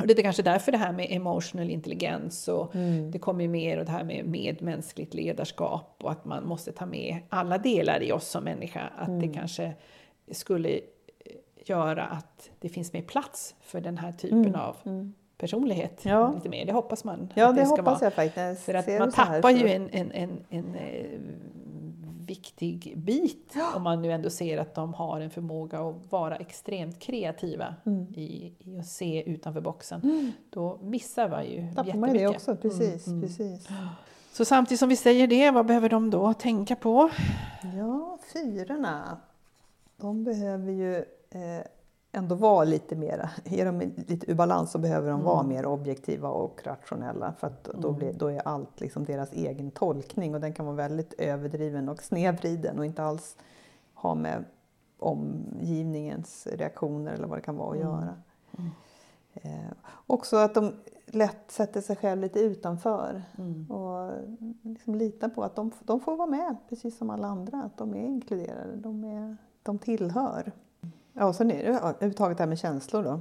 [SPEAKER 2] och det är kanske därför det här med emotional intelligens och
[SPEAKER 1] Mm.
[SPEAKER 2] det kommer ju mer och det här med medmänskligt ledarskap och att man måste ta med alla delar i oss som människa. Att
[SPEAKER 1] Mm.
[SPEAKER 2] det kanske skulle göra att det finns mer plats för den här typen
[SPEAKER 1] Mm.
[SPEAKER 2] av
[SPEAKER 1] Mm.
[SPEAKER 2] Personlighet.
[SPEAKER 1] Ja.
[SPEAKER 2] Lite mer. Det hoppas man
[SPEAKER 1] Ja, det,
[SPEAKER 2] det
[SPEAKER 1] hoppas
[SPEAKER 2] vara.
[SPEAKER 1] jag faktiskt.
[SPEAKER 2] För att man tappar
[SPEAKER 1] så-
[SPEAKER 2] ju en, en, en, en eh, viktig bit om man nu ändå ser att de har en förmåga att vara extremt kreativa
[SPEAKER 1] Mm.
[SPEAKER 2] i, i att se utanför boxen.
[SPEAKER 1] Mm.
[SPEAKER 2] Då missar man ju
[SPEAKER 1] Tappar man ju det
[SPEAKER 2] jättemycket.
[SPEAKER 1] också, precis.
[SPEAKER 2] Mm, mm.
[SPEAKER 1] precis.
[SPEAKER 2] Så samtidigt som vi säger det, vad behöver de då tänka på?
[SPEAKER 1] Ja, fyrorna. De behöver ju eh, ändå vara lite mera, är de lite ur balans så behöver de vara mer objektiva och rationella för att då, blir, då är allt liksom deras egen tolkning och den kan vara väldigt överdriven och snedvriden och inte alls ha med omgivningens reaktioner eller vad det kan vara att göra. Eh, också att de lätt sätter sig själv lite utanför och liksom litar på att de, de får vara med precis som alla andra, att de är inkluderade, de, är, de tillhör. Ja, och sen är det överhuvudtaget det här med känslor då.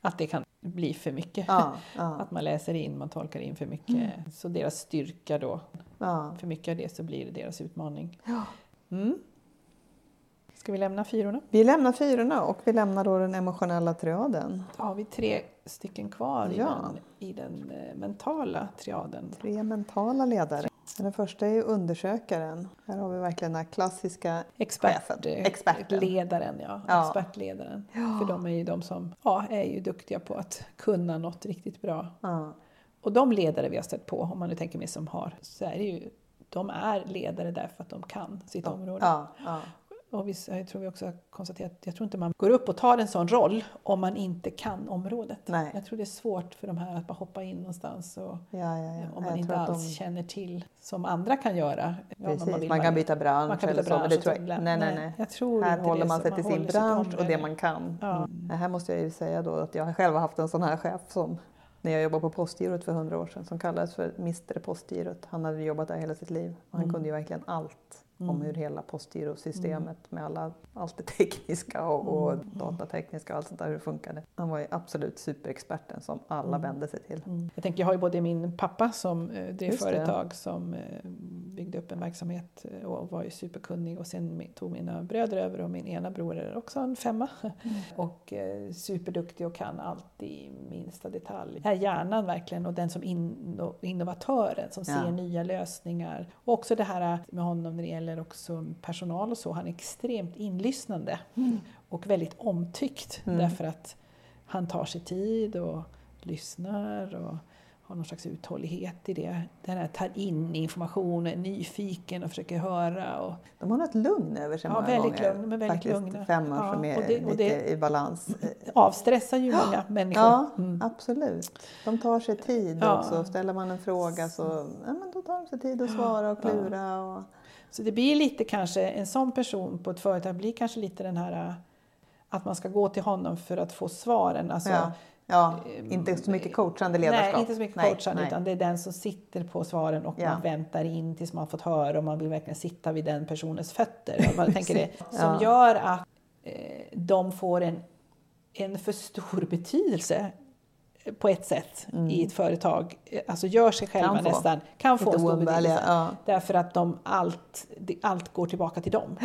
[SPEAKER 2] Att det kan bli för mycket.
[SPEAKER 1] Ja, ja,
[SPEAKER 2] Att man läser in, man tolkar in för mycket. Så deras styrka då,
[SPEAKER 1] ja.
[SPEAKER 2] för mycket av det så blir det deras utmaning.
[SPEAKER 1] Ja.
[SPEAKER 2] Mm. Ska vi lämna fyrorna?
[SPEAKER 1] Vi lämnar fyrorna och vi lämnar då den emotionella triaden.
[SPEAKER 2] Då har vi tre stycken kvar i den, i den eh, mentala triaden.
[SPEAKER 1] Tre mentala ledare. Den första är ju undersökaren. Här har vi verkligen den klassiska
[SPEAKER 2] Expert,
[SPEAKER 1] Chefen.
[SPEAKER 2] eh,
[SPEAKER 1] Experten.
[SPEAKER 2] Ledaren, ja.
[SPEAKER 1] Ja.
[SPEAKER 2] Expertledaren. För de är ju de som ja, är ju duktiga på att kunna något riktigt bra.
[SPEAKER 1] ja,
[SPEAKER 2] Och de ledare vi har stött på, om man nu tänker mig som har, så är det ju de är ledare därför att de kan sitt område.
[SPEAKER 1] ja, ja.
[SPEAKER 2] Och vi, jag tror vi också har konstaterat jag tror inte man går upp och tar en sån roll om man inte kan området.
[SPEAKER 1] Nej.
[SPEAKER 2] Jag tror det är svårt för de här att bara hoppa in någonstans och,
[SPEAKER 1] ja, ja, ja.
[SPEAKER 2] om man
[SPEAKER 1] Jag
[SPEAKER 2] inte alls
[SPEAKER 1] de-
[SPEAKER 2] känner till som andra kan göra.
[SPEAKER 1] Precis, man,
[SPEAKER 2] vill
[SPEAKER 1] kan
[SPEAKER 2] bara-
[SPEAKER 1] byta bransch
[SPEAKER 2] man kan
[SPEAKER 1] eller
[SPEAKER 2] byta
[SPEAKER 1] så. Men det
[SPEAKER 2] bransch
[SPEAKER 1] tror jag, nej, nej, nej.
[SPEAKER 2] Jag tror
[SPEAKER 1] Här håller man sig till sin bransch och det man kan.
[SPEAKER 2] Ja.
[SPEAKER 1] Mm. Här måste jag ju säga då att jag har själv haft en sån här chef som när jag jobbade på Postgirot för hundra år sedan som kallades för Mr Postgirot. Han hade jobbat där hela sitt liv och han
[SPEAKER 2] Mm.
[SPEAKER 1] kunde ju verkligen allt om
[SPEAKER 2] Mm.
[SPEAKER 1] hur hela Postgirosystemet med alla, allt det tekniska och, och
[SPEAKER 2] Mm.
[SPEAKER 1] datatekniska och allt sånt där hur det funkade. Han var ju absolut superexperten som alla
[SPEAKER 2] Mm.
[SPEAKER 1] vände sig till.
[SPEAKER 2] Mm. Jag tänker, jag har ju både min pappa som eh, drev
[SPEAKER 1] Just det.
[SPEAKER 2] företag som eh, byggde upp en verksamhet eh, och var ju superkunnig och sen tog mina bröder över och min ena bror är också en femma och eh, superduktig och kan allt i minsta detalj. Är hjärnan verkligen och den som in, innovatören som
[SPEAKER 1] Ja.
[SPEAKER 2] ser nya lösningar. Och också det här med honom när det gäller också personal och så, han är extremt inlyssnande och väldigt omtyckt
[SPEAKER 1] Mm.
[SPEAKER 2] därför att han tar sig tid och lyssnar och har någon slags uthållighet i det. Den här tar in information, är nyfiken och försöker höra. Och,
[SPEAKER 1] De har något lugn över sig
[SPEAKER 2] Ja,
[SPEAKER 1] många
[SPEAKER 2] väldigt
[SPEAKER 1] gånger.
[SPEAKER 2] lugn, men väldigt
[SPEAKER 1] Faktiskt
[SPEAKER 2] lugna.
[SPEAKER 1] femmor
[SPEAKER 2] Ja,
[SPEAKER 1] som är
[SPEAKER 2] och det- och
[SPEAKER 1] lite
[SPEAKER 2] det-
[SPEAKER 1] i balans.
[SPEAKER 2] avstressar ju många människor.
[SPEAKER 1] Ja,
[SPEAKER 2] Mm.
[SPEAKER 1] absolut. De tar sig tid
[SPEAKER 2] Ja.
[SPEAKER 1] också. Ställer man en fråga så ja, men då tar de sig tid att svara och klura. Och,
[SPEAKER 2] Så det blir lite kanske, en sån person på ett företag blir kanske lite den här äh, att man ska gå till honom för att få svaren. Alltså,
[SPEAKER 1] ja, ja,
[SPEAKER 2] ehm,
[SPEAKER 1] inte så mycket coachande ledarskap.
[SPEAKER 2] Nej, inte så mycket
[SPEAKER 1] Nej,
[SPEAKER 2] coachande
[SPEAKER 1] nej.
[SPEAKER 2] utan det är den som sitter på svaren och
[SPEAKER 1] Ja.
[SPEAKER 2] man väntar in tills man fått höra och man vill verkligen sitta vid den personens fötter. Jag bara tänker det, som
[SPEAKER 1] Ja.
[SPEAKER 2] gör att eh, de får en, en för stor betydelse eh, på ett sätt i ett företag. Alltså gör sig själva
[SPEAKER 1] Mm. Kan
[SPEAKER 2] nästan, kan få en stor betydelse.
[SPEAKER 1] ja.
[SPEAKER 2] Därför att de allt, allt går tillbaka till dem.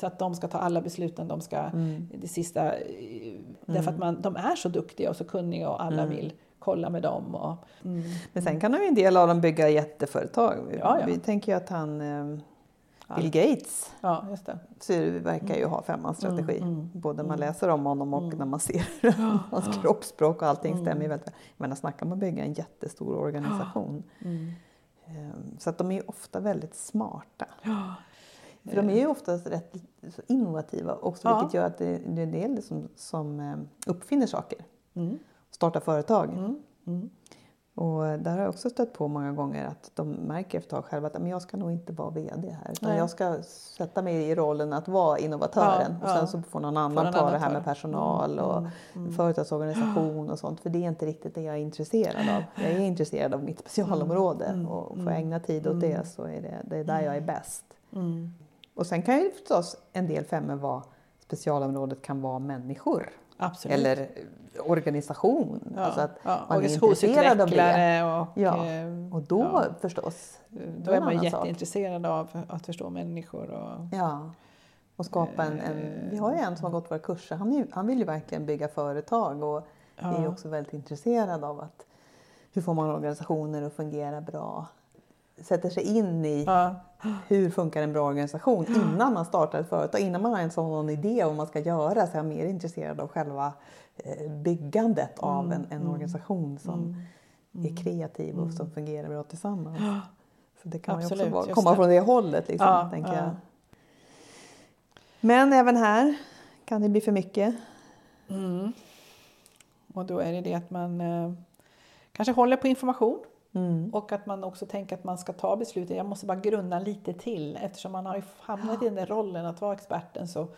[SPEAKER 2] Så att de ska ta alla besluten, de ska
[SPEAKER 1] Mm.
[SPEAKER 2] det sista. eh, Därför att man, de är så duktiga och så kunniga och alla
[SPEAKER 1] Mm.
[SPEAKER 2] vill kolla med dem. Och, mm.
[SPEAKER 1] Men sen kan ju en del av dem bygga jätteföretag.
[SPEAKER 2] Ja, ja.
[SPEAKER 1] Vi tänker ju att han eh, Bill Gates
[SPEAKER 2] Ja, just det.
[SPEAKER 1] så verkar ju ha femmans strategi.
[SPEAKER 2] Mm, mm,
[SPEAKER 1] Både när man läser om honom och när man ser hans kroppsspråk och allting
[SPEAKER 2] Mm.
[SPEAKER 1] stämmer ju väldigt väl. Menar, snacka om att bygga en jättestor organisation.
[SPEAKER 2] Mm.
[SPEAKER 1] Ehm, Så att de är ju ofta väldigt smarta. För de är ju oftast rätt innovativa också, vilket gör att det, det är en del som, som eh, uppfinner saker.
[SPEAKER 2] Mm.
[SPEAKER 1] Startar företag.
[SPEAKER 2] Mm. Mm.
[SPEAKER 1] Och där har jag också stött på många gånger att de märker efter ett tag själva att "Men jag ska nog inte vara VD här. Utan
[SPEAKER 2] Nej.
[SPEAKER 1] jag ska sätta mig i rollen att vara innovatören.
[SPEAKER 2] Ja,
[SPEAKER 1] och sen
[SPEAKER 2] ja.
[SPEAKER 1] så får någon annan ta det här med personal och
[SPEAKER 2] Mm.
[SPEAKER 1] företagsorganisation och sånt. För det är inte riktigt det jag är intresserad av. Jag är intresserad av mitt specialområde
[SPEAKER 2] Mm.
[SPEAKER 1] och får jag ägna tid åt det så är det, det är där jag är bäst.
[SPEAKER 2] Mm.
[SPEAKER 1] Och sen kan ju förstås en del femmor vara specialområdet kan vara människor.
[SPEAKER 2] Absolut.
[SPEAKER 1] Eller organisation.
[SPEAKER 2] ja.
[SPEAKER 1] Alltså att
[SPEAKER 2] ja.
[SPEAKER 1] man är intresserad av det.
[SPEAKER 2] Och,
[SPEAKER 1] Ja,
[SPEAKER 2] eh,
[SPEAKER 1] Och då
[SPEAKER 2] ja.
[SPEAKER 1] förstås.
[SPEAKER 2] då är man
[SPEAKER 1] annan sak.
[SPEAKER 2] jätteintresserad av att förstå människor. Och,
[SPEAKER 1] Ja. Och skapa en, en... Vi har ju en som har gått våra kurser. Han, han vill ju verkligen bygga företag och är också väldigt intresserad av att hur får man organisationer att fungera bra. Sätter sig in i
[SPEAKER 2] ja.
[SPEAKER 1] hur funkar en bra organisation innan man startar ett företag. Innan man har en sån idé om vad man ska göra så är jag mer intresserad av själva eh, byggandet av en, en organisation som är kreativ och som fungerar bra tillsammans. Så det kan ju också
[SPEAKER 2] Absolut,
[SPEAKER 1] vara,
[SPEAKER 2] just
[SPEAKER 1] komma
[SPEAKER 2] det.
[SPEAKER 1] från det hållet. Liksom,
[SPEAKER 2] Ja,
[SPEAKER 1] tänker
[SPEAKER 2] ja.
[SPEAKER 1] jag. Men även här kan det bli för mycket.
[SPEAKER 2] Mm. Och då är det det att man eh, kanske håller på information
[SPEAKER 1] Mm.
[SPEAKER 2] och att man också tänker att man ska ta besluten. Jag måste bara grunna lite till eftersom man har hamnat i den där rollen att vara experten. Så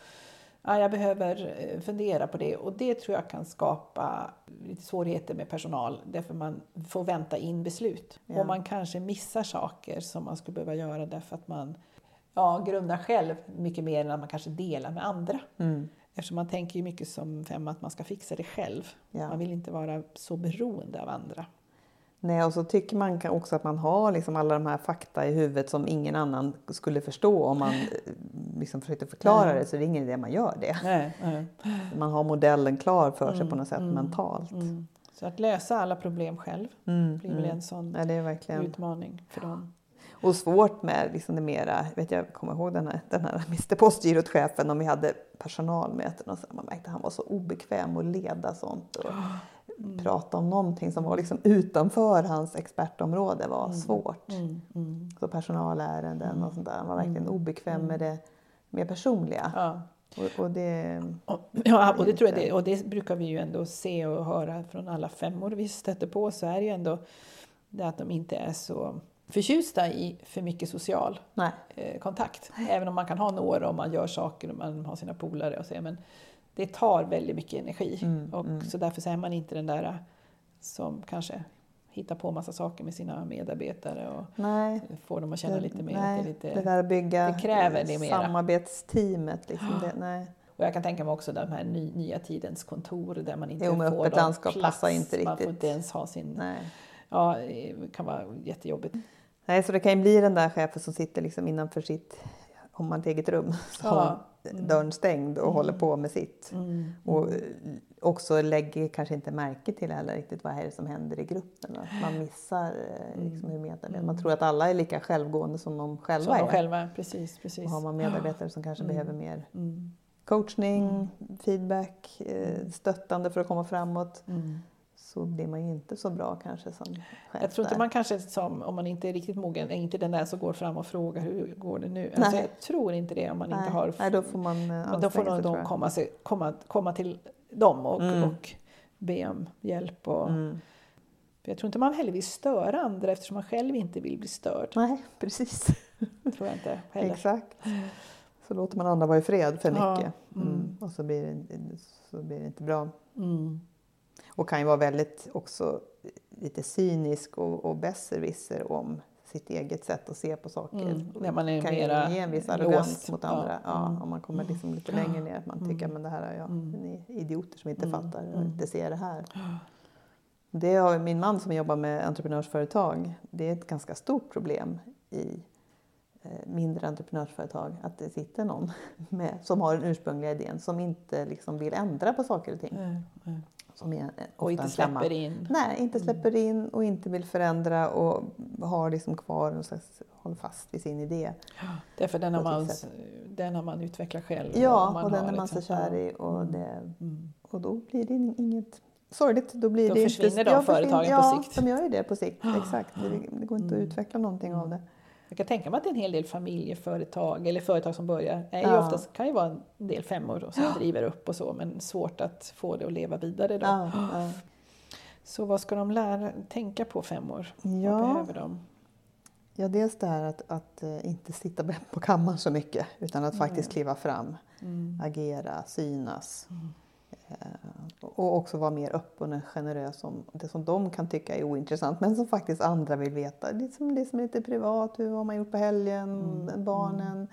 [SPEAKER 2] ja, jag behöver eh, fundera på det och det tror jag kan skapa lite svårigheter med personal därför man får vänta in beslut.
[SPEAKER 1] Ja.
[SPEAKER 2] Och man kanske missar saker som man skulle behöva göra därför att man ja, grundar själv mycket mer än att man kanske delar med andra.
[SPEAKER 1] Mm.
[SPEAKER 2] Eftersom man tänker ju mycket som femma att man ska fixa det själv.
[SPEAKER 1] Ja.
[SPEAKER 2] Man vill inte vara så beroende av andra.
[SPEAKER 1] Nej, och så tycker man också att man har liksom alla de här fakta i huvudet som ingen annan skulle förstå om man eh, liksom försökte förklara det. Så det är ingen idé man gör det.
[SPEAKER 2] Nej, nej.
[SPEAKER 1] Man har modellen klar för sig på något sätt mentalt.
[SPEAKER 2] Mm. Så att lösa alla problem själv
[SPEAKER 1] Mm,
[SPEAKER 2] blir väl en sån
[SPEAKER 1] Ja, verkligen...
[SPEAKER 2] utmaning för dem.
[SPEAKER 1] Och svårt med liksom det mera, vet jag kommer ihåg den här, den här Mr Postgirot-chefen om vi hade personalmöten och så, man märkte att han var så obekväm att leda sånt. Och Prata om någonting som var liksom utanför hans expertområde var svårt.
[SPEAKER 2] Mm, mm.
[SPEAKER 1] Så personalärenden och sånt där. Han var verkligen obekväm med det mer personliga.
[SPEAKER 2] Ja.
[SPEAKER 1] Och, och det,
[SPEAKER 2] ja, och det tror jag det, och det brukar vi ju ändå se och höra från alla femmor vi stöter på så är det ju ändå det att de inte är så förtjusta i för mycket social
[SPEAKER 1] nej.
[SPEAKER 2] eh, kontakt. Även om man kan ha några och man gör saker och man har sina polare och så. Men det tar väldigt mycket energi.
[SPEAKER 1] Mm,
[SPEAKER 2] och Så därför så är man inte den där som kanske hittar på massa saker med sina medarbetare och
[SPEAKER 1] Nej.
[SPEAKER 2] får dem att känna lite mer
[SPEAKER 1] nej,
[SPEAKER 2] det är lite...
[SPEAKER 1] det där att bygga
[SPEAKER 2] det kräver det mera.
[SPEAKER 1] samarbetsteamet. Liksom, det, nej.
[SPEAKER 2] Och jag kan tänka mig också de här ny, nya tidens kontor där man inte
[SPEAKER 1] Jo,
[SPEAKER 2] får
[SPEAKER 1] öppet landskap
[SPEAKER 2] plats.
[SPEAKER 1] inte
[SPEAKER 2] Man får
[SPEAKER 1] riktigt.
[SPEAKER 2] inte ens ha sin...
[SPEAKER 1] Nej.
[SPEAKER 2] Ja, det kan vara jättejobbigt.
[SPEAKER 1] nej, så det kan ju bli den där chefen som sitter liksom innanför sitt, om man har ett eget rum, så
[SPEAKER 2] Ja.
[SPEAKER 1] Har dörren stängd och håller på med sitt.
[SPEAKER 2] Mm.
[SPEAKER 1] Och eh, också lägger kanske inte märke till heller riktigt vad är det som händer i gruppen. Att man missar eh, liksom hur medarbetare, man tror att alla är lika självgående som de själva
[SPEAKER 2] Som de
[SPEAKER 1] är.
[SPEAKER 2] själva, precis. precis.
[SPEAKER 1] Och har man medarbetare som kanske behöver mer
[SPEAKER 2] Mm.
[SPEAKER 1] coachning, feedback, eh, stöttande för att komma framåt
[SPEAKER 2] Mm.
[SPEAKER 1] Så blir man ju inte så bra kanske som chef
[SPEAKER 2] Jag tror inte
[SPEAKER 1] där.
[SPEAKER 2] man kanske, som, om man inte är riktigt mogen, är inte den där som går fram och frågar hur går det nu. Alltså,
[SPEAKER 1] Nej.
[SPEAKER 2] jag tror inte det om man
[SPEAKER 1] Nej.
[SPEAKER 2] inte har...
[SPEAKER 1] Nej, då får man eh,
[SPEAKER 2] Men
[SPEAKER 1] anstränga
[SPEAKER 2] då får
[SPEAKER 1] tror
[SPEAKER 2] de komma, sig, komma, komma till dem och,
[SPEAKER 1] Mm.
[SPEAKER 2] och be om hjälp. Och,
[SPEAKER 1] Mm.
[SPEAKER 2] Jag tror inte man heller vill störa andra eftersom man själv inte vill bli störd.
[SPEAKER 1] Nej, precis.
[SPEAKER 2] tror jag inte heller.
[SPEAKER 1] Exakt. Så låter man andra vara i fred för
[SPEAKER 2] Ja,
[SPEAKER 1] mycket. Mm.
[SPEAKER 2] mm.
[SPEAKER 1] Och så blir, det, så blir det inte bra.
[SPEAKER 2] Mm.
[SPEAKER 1] Och kan ju vara väldigt också lite cynisk och, och besserwisser om sitt eget sätt att se på saker.
[SPEAKER 2] Mm, när man är
[SPEAKER 1] kan
[SPEAKER 2] mera
[SPEAKER 1] ge en viss arrogans mot
[SPEAKER 2] Ja,
[SPEAKER 1] andra. Ja,
[SPEAKER 2] mm.
[SPEAKER 1] Om man kommer liksom lite längre ner. Att man tycker men det här är jag.
[SPEAKER 2] Mm.
[SPEAKER 1] Ni idioter som inte
[SPEAKER 2] Mm,
[SPEAKER 1] fattar och
[SPEAKER 2] mm.
[SPEAKER 1] inte ser det här. Det har min man som jobbar med entreprenörsföretag. Det är ett ganska stort problem i eh, mindre entreprenörsföretag att det sitter någon med, som har den ursprungliga idén som inte liksom vill ändra på saker och ting. Som är
[SPEAKER 2] Och inte släpper in.
[SPEAKER 1] Nej, inte släpper in och inte vill förändra och har liksom kvar slags, håller fast vid sin idé.
[SPEAKER 2] Därför den har,
[SPEAKER 1] på
[SPEAKER 2] man, den har man utvecklat själv.
[SPEAKER 1] Ja,
[SPEAKER 2] man
[SPEAKER 1] och den är man så
[SPEAKER 2] liksom-
[SPEAKER 1] kär i och,
[SPEAKER 2] Mm.
[SPEAKER 1] det,
[SPEAKER 2] Mm.
[SPEAKER 1] och då blir det inget sorgligt. Då, blir
[SPEAKER 2] Då
[SPEAKER 1] det
[SPEAKER 2] försvinner
[SPEAKER 1] inte,
[SPEAKER 2] de
[SPEAKER 1] ja,
[SPEAKER 2] företagen på
[SPEAKER 1] ja,
[SPEAKER 2] sikt.
[SPEAKER 1] de gör ju det på sikt. Exakt. Det, det går inte att
[SPEAKER 2] Mm.
[SPEAKER 1] utveckla någonting av det.
[SPEAKER 2] Jag kan tänka mig att det är en hel del familjeföretag eller företag som börjar. Är ju
[SPEAKER 1] Ja.
[SPEAKER 2] oftast, kan ju vara en del femmor och som driver upp och så men svårt att få det att leva vidare då.
[SPEAKER 1] Ja, ja.
[SPEAKER 2] Så vad ska de lära, tänka på femmor? Vad
[SPEAKER 1] Ja.
[SPEAKER 2] behöver de?
[SPEAKER 1] ja, dels det här att, att eh, inte sitta på kammaren så mycket utan att faktiskt kliva fram,
[SPEAKER 2] Mm.
[SPEAKER 1] agera, synas. Eh, Och också vara mer öppen och generös om det som de kan tycka är ointressant men som faktiskt andra vill veta. Det som, det som är lite privat, hur har man gjort på helgen, barnen.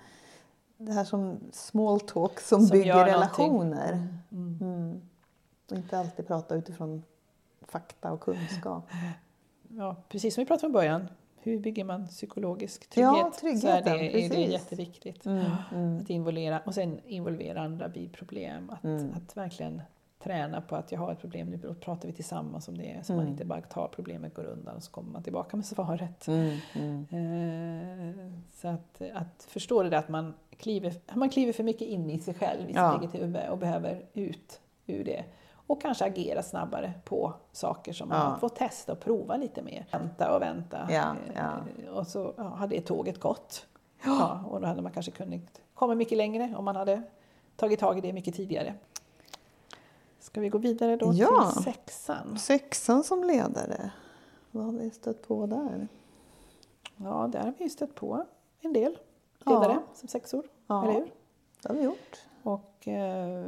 [SPEAKER 1] Det här som small talk som,
[SPEAKER 2] Som
[SPEAKER 1] bygger relationer.
[SPEAKER 2] Mm.
[SPEAKER 1] Mm. Och inte alltid prata utifrån fakta och kunskap.
[SPEAKER 2] Ja, precis som vi pratade om i början. Hur bygger man psykologisk
[SPEAKER 1] Ja,
[SPEAKER 2] trygghet? så är
[SPEAKER 1] tryggheten,
[SPEAKER 2] det, är det jätteviktigt.
[SPEAKER 1] Mm, mm.
[SPEAKER 2] Att involvera, och sen involvera andra vid problem. Att,
[SPEAKER 1] Mm.
[SPEAKER 2] att verkligen träna på att jag har ett problem, nu pratar vi tillsammans om det. Så man
[SPEAKER 1] Mm.
[SPEAKER 2] inte bara tar problemet, går undan och så kommer man tillbaka med svaret.
[SPEAKER 1] Mm, mm.
[SPEAKER 2] Eh, så att, att förstå det där att man kliver, man kliver för mycket in i sig själv, i sitt
[SPEAKER 1] Ja.
[SPEAKER 2] eget huvud och behöver ut ur det. Och kanske agera snabbare på saker som man
[SPEAKER 1] Ja.
[SPEAKER 2] får testa och prova lite mer. Vänta och vänta.
[SPEAKER 1] Ja,
[SPEAKER 2] Eh,
[SPEAKER 1] ja.
[SPEAKER 2] Och så ja, hade tåget gått. Ja, och då hade man kanske kunnat komma mycket längre om man hade tagit tag i det mycket tidigare. Ska vi gå vidare då
[SPEAKER 1] Ja.
[SPEAKER 2] till sexan?
[SPEAKER 1] Sexan som ledare, vad har vi stött på där?
[SPEAKER 2] Ja, där har vi stött på en del ledare som sexor, eller hur?
[SPEAKER 1] Det har vi gjort.
[SPEAKER 2] Och eh,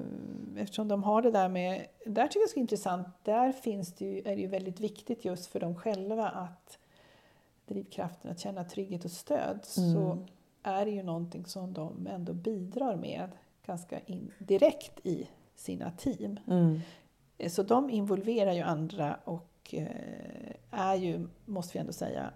[SPEAKER 2] eftersom de har det där med, där tycker jag det är intressant, där finns det ju, är det ju väldigt viktigt just för dem själva att drivkraften att känna trygghet och stöd så är det ju någonting som de ändå bidrar med ganska in, direkt i sina team.
[SPEAKER 1] Mm.
[SPEAKER 2] Eh, Så de involverar ju andra och eh, är ju, måste vi ändå säga,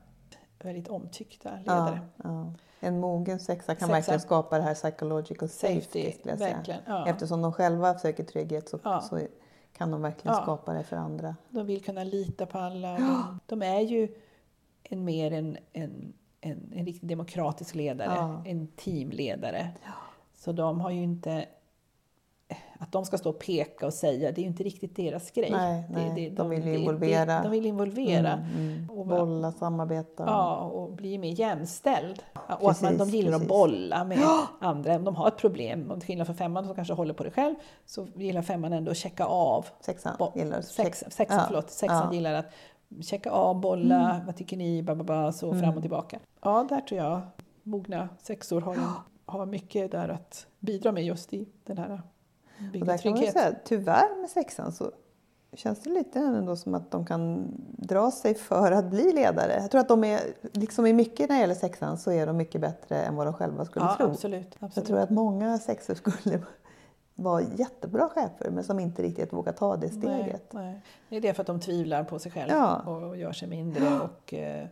[SPEAKER 2] väldigt omtyckta ledare.
[SPEAKER 1] Ja. En mogen sexa kan
[SPEAKER 2] Sexa.
[SPEAKER 1] verkligen skapa det här psychological safety,
[SPEAKER 2] Safety.
[SPEAKER 1] Eftersom de själva söker trygghet så, så kan de verkligen skapa det för andra.
[SPEAKER 2] De vill kunna lita på alla. De, de är ju en mer en, en, en, en riktigt demokratisk ledare, en teamledare. Så de har ju inte... Att de ska stå och peka och säga, det är ju inte riktigt deras grej.
[SPEAKER 1] Nej,
[SPEAKER 2] det,
[SPEAKER 1] nej,
[SPEAKER 2] det,
[SPEAKER 1] de vill ju
[SPEAKER 2] det-
[SPEAKER 1] involvera.
[SPEAKER 2] Det, de vill involvera.
[SPEAKER 1] Mm, mm.
[SPEAKER 2] Och-
[SPEAKER 1] Bolla, samarbeta.
[SPEAKER 2] Ja, och bli mer jämställd. och att man, de
[SPEAKER 1] Precis,
[SPEAKER 2] gillar
[SPEAKER 1] precis.
[SPEAKER 2] att bolla med andra. Om de har ett problem, om till skillnad från femman som kanske håller på det själv, så gillar femman ändå att checka av.
[SPEAKER 1] Sexan
[SPEAKER 2] Bo-
[SPEAKER 1] gillar
[SPEAKER 2] sex, sexan,
[SPEAKER 1] ja,
[SPEAKER 2] förlåt, sexan
[SPEAKER 1] ja. Mm.
[SPEAKER 2] gillar att checka av, bolla, vad tycker ni, ba, ba, ba, så fram och tillbaka. Ja, där tror jag mogna sexor har, en, har mycket där att bidra med just i den här
[SPEAKER 1] Och där kan man
[SPEAKER 2] trygghet.
[SPEAKER 1] säga, tyvärr med sexan så känns det lite ändå som att de kan dra sig för att bli ledare. Jag tror att de är, liksom i mycket när det gäller sexan, så är de mycket bättre än vad de själva skulle
[SPEAKER 2] Ja,
[SPEAKER 1] tro.
[SPEAKER 2] absolut. absolut.
[SPEAKER 1] Jag tror att många sexor skulle vara jättebra chefer men som inte riktigt vågar ta det steget.
[SPEAKER 2] Nej, nej. Det är det för att de tvivlar på sig själva
[SPEAKER 1] Ja.
[SPEAKER 2] och gör sig mindre. Och, eh,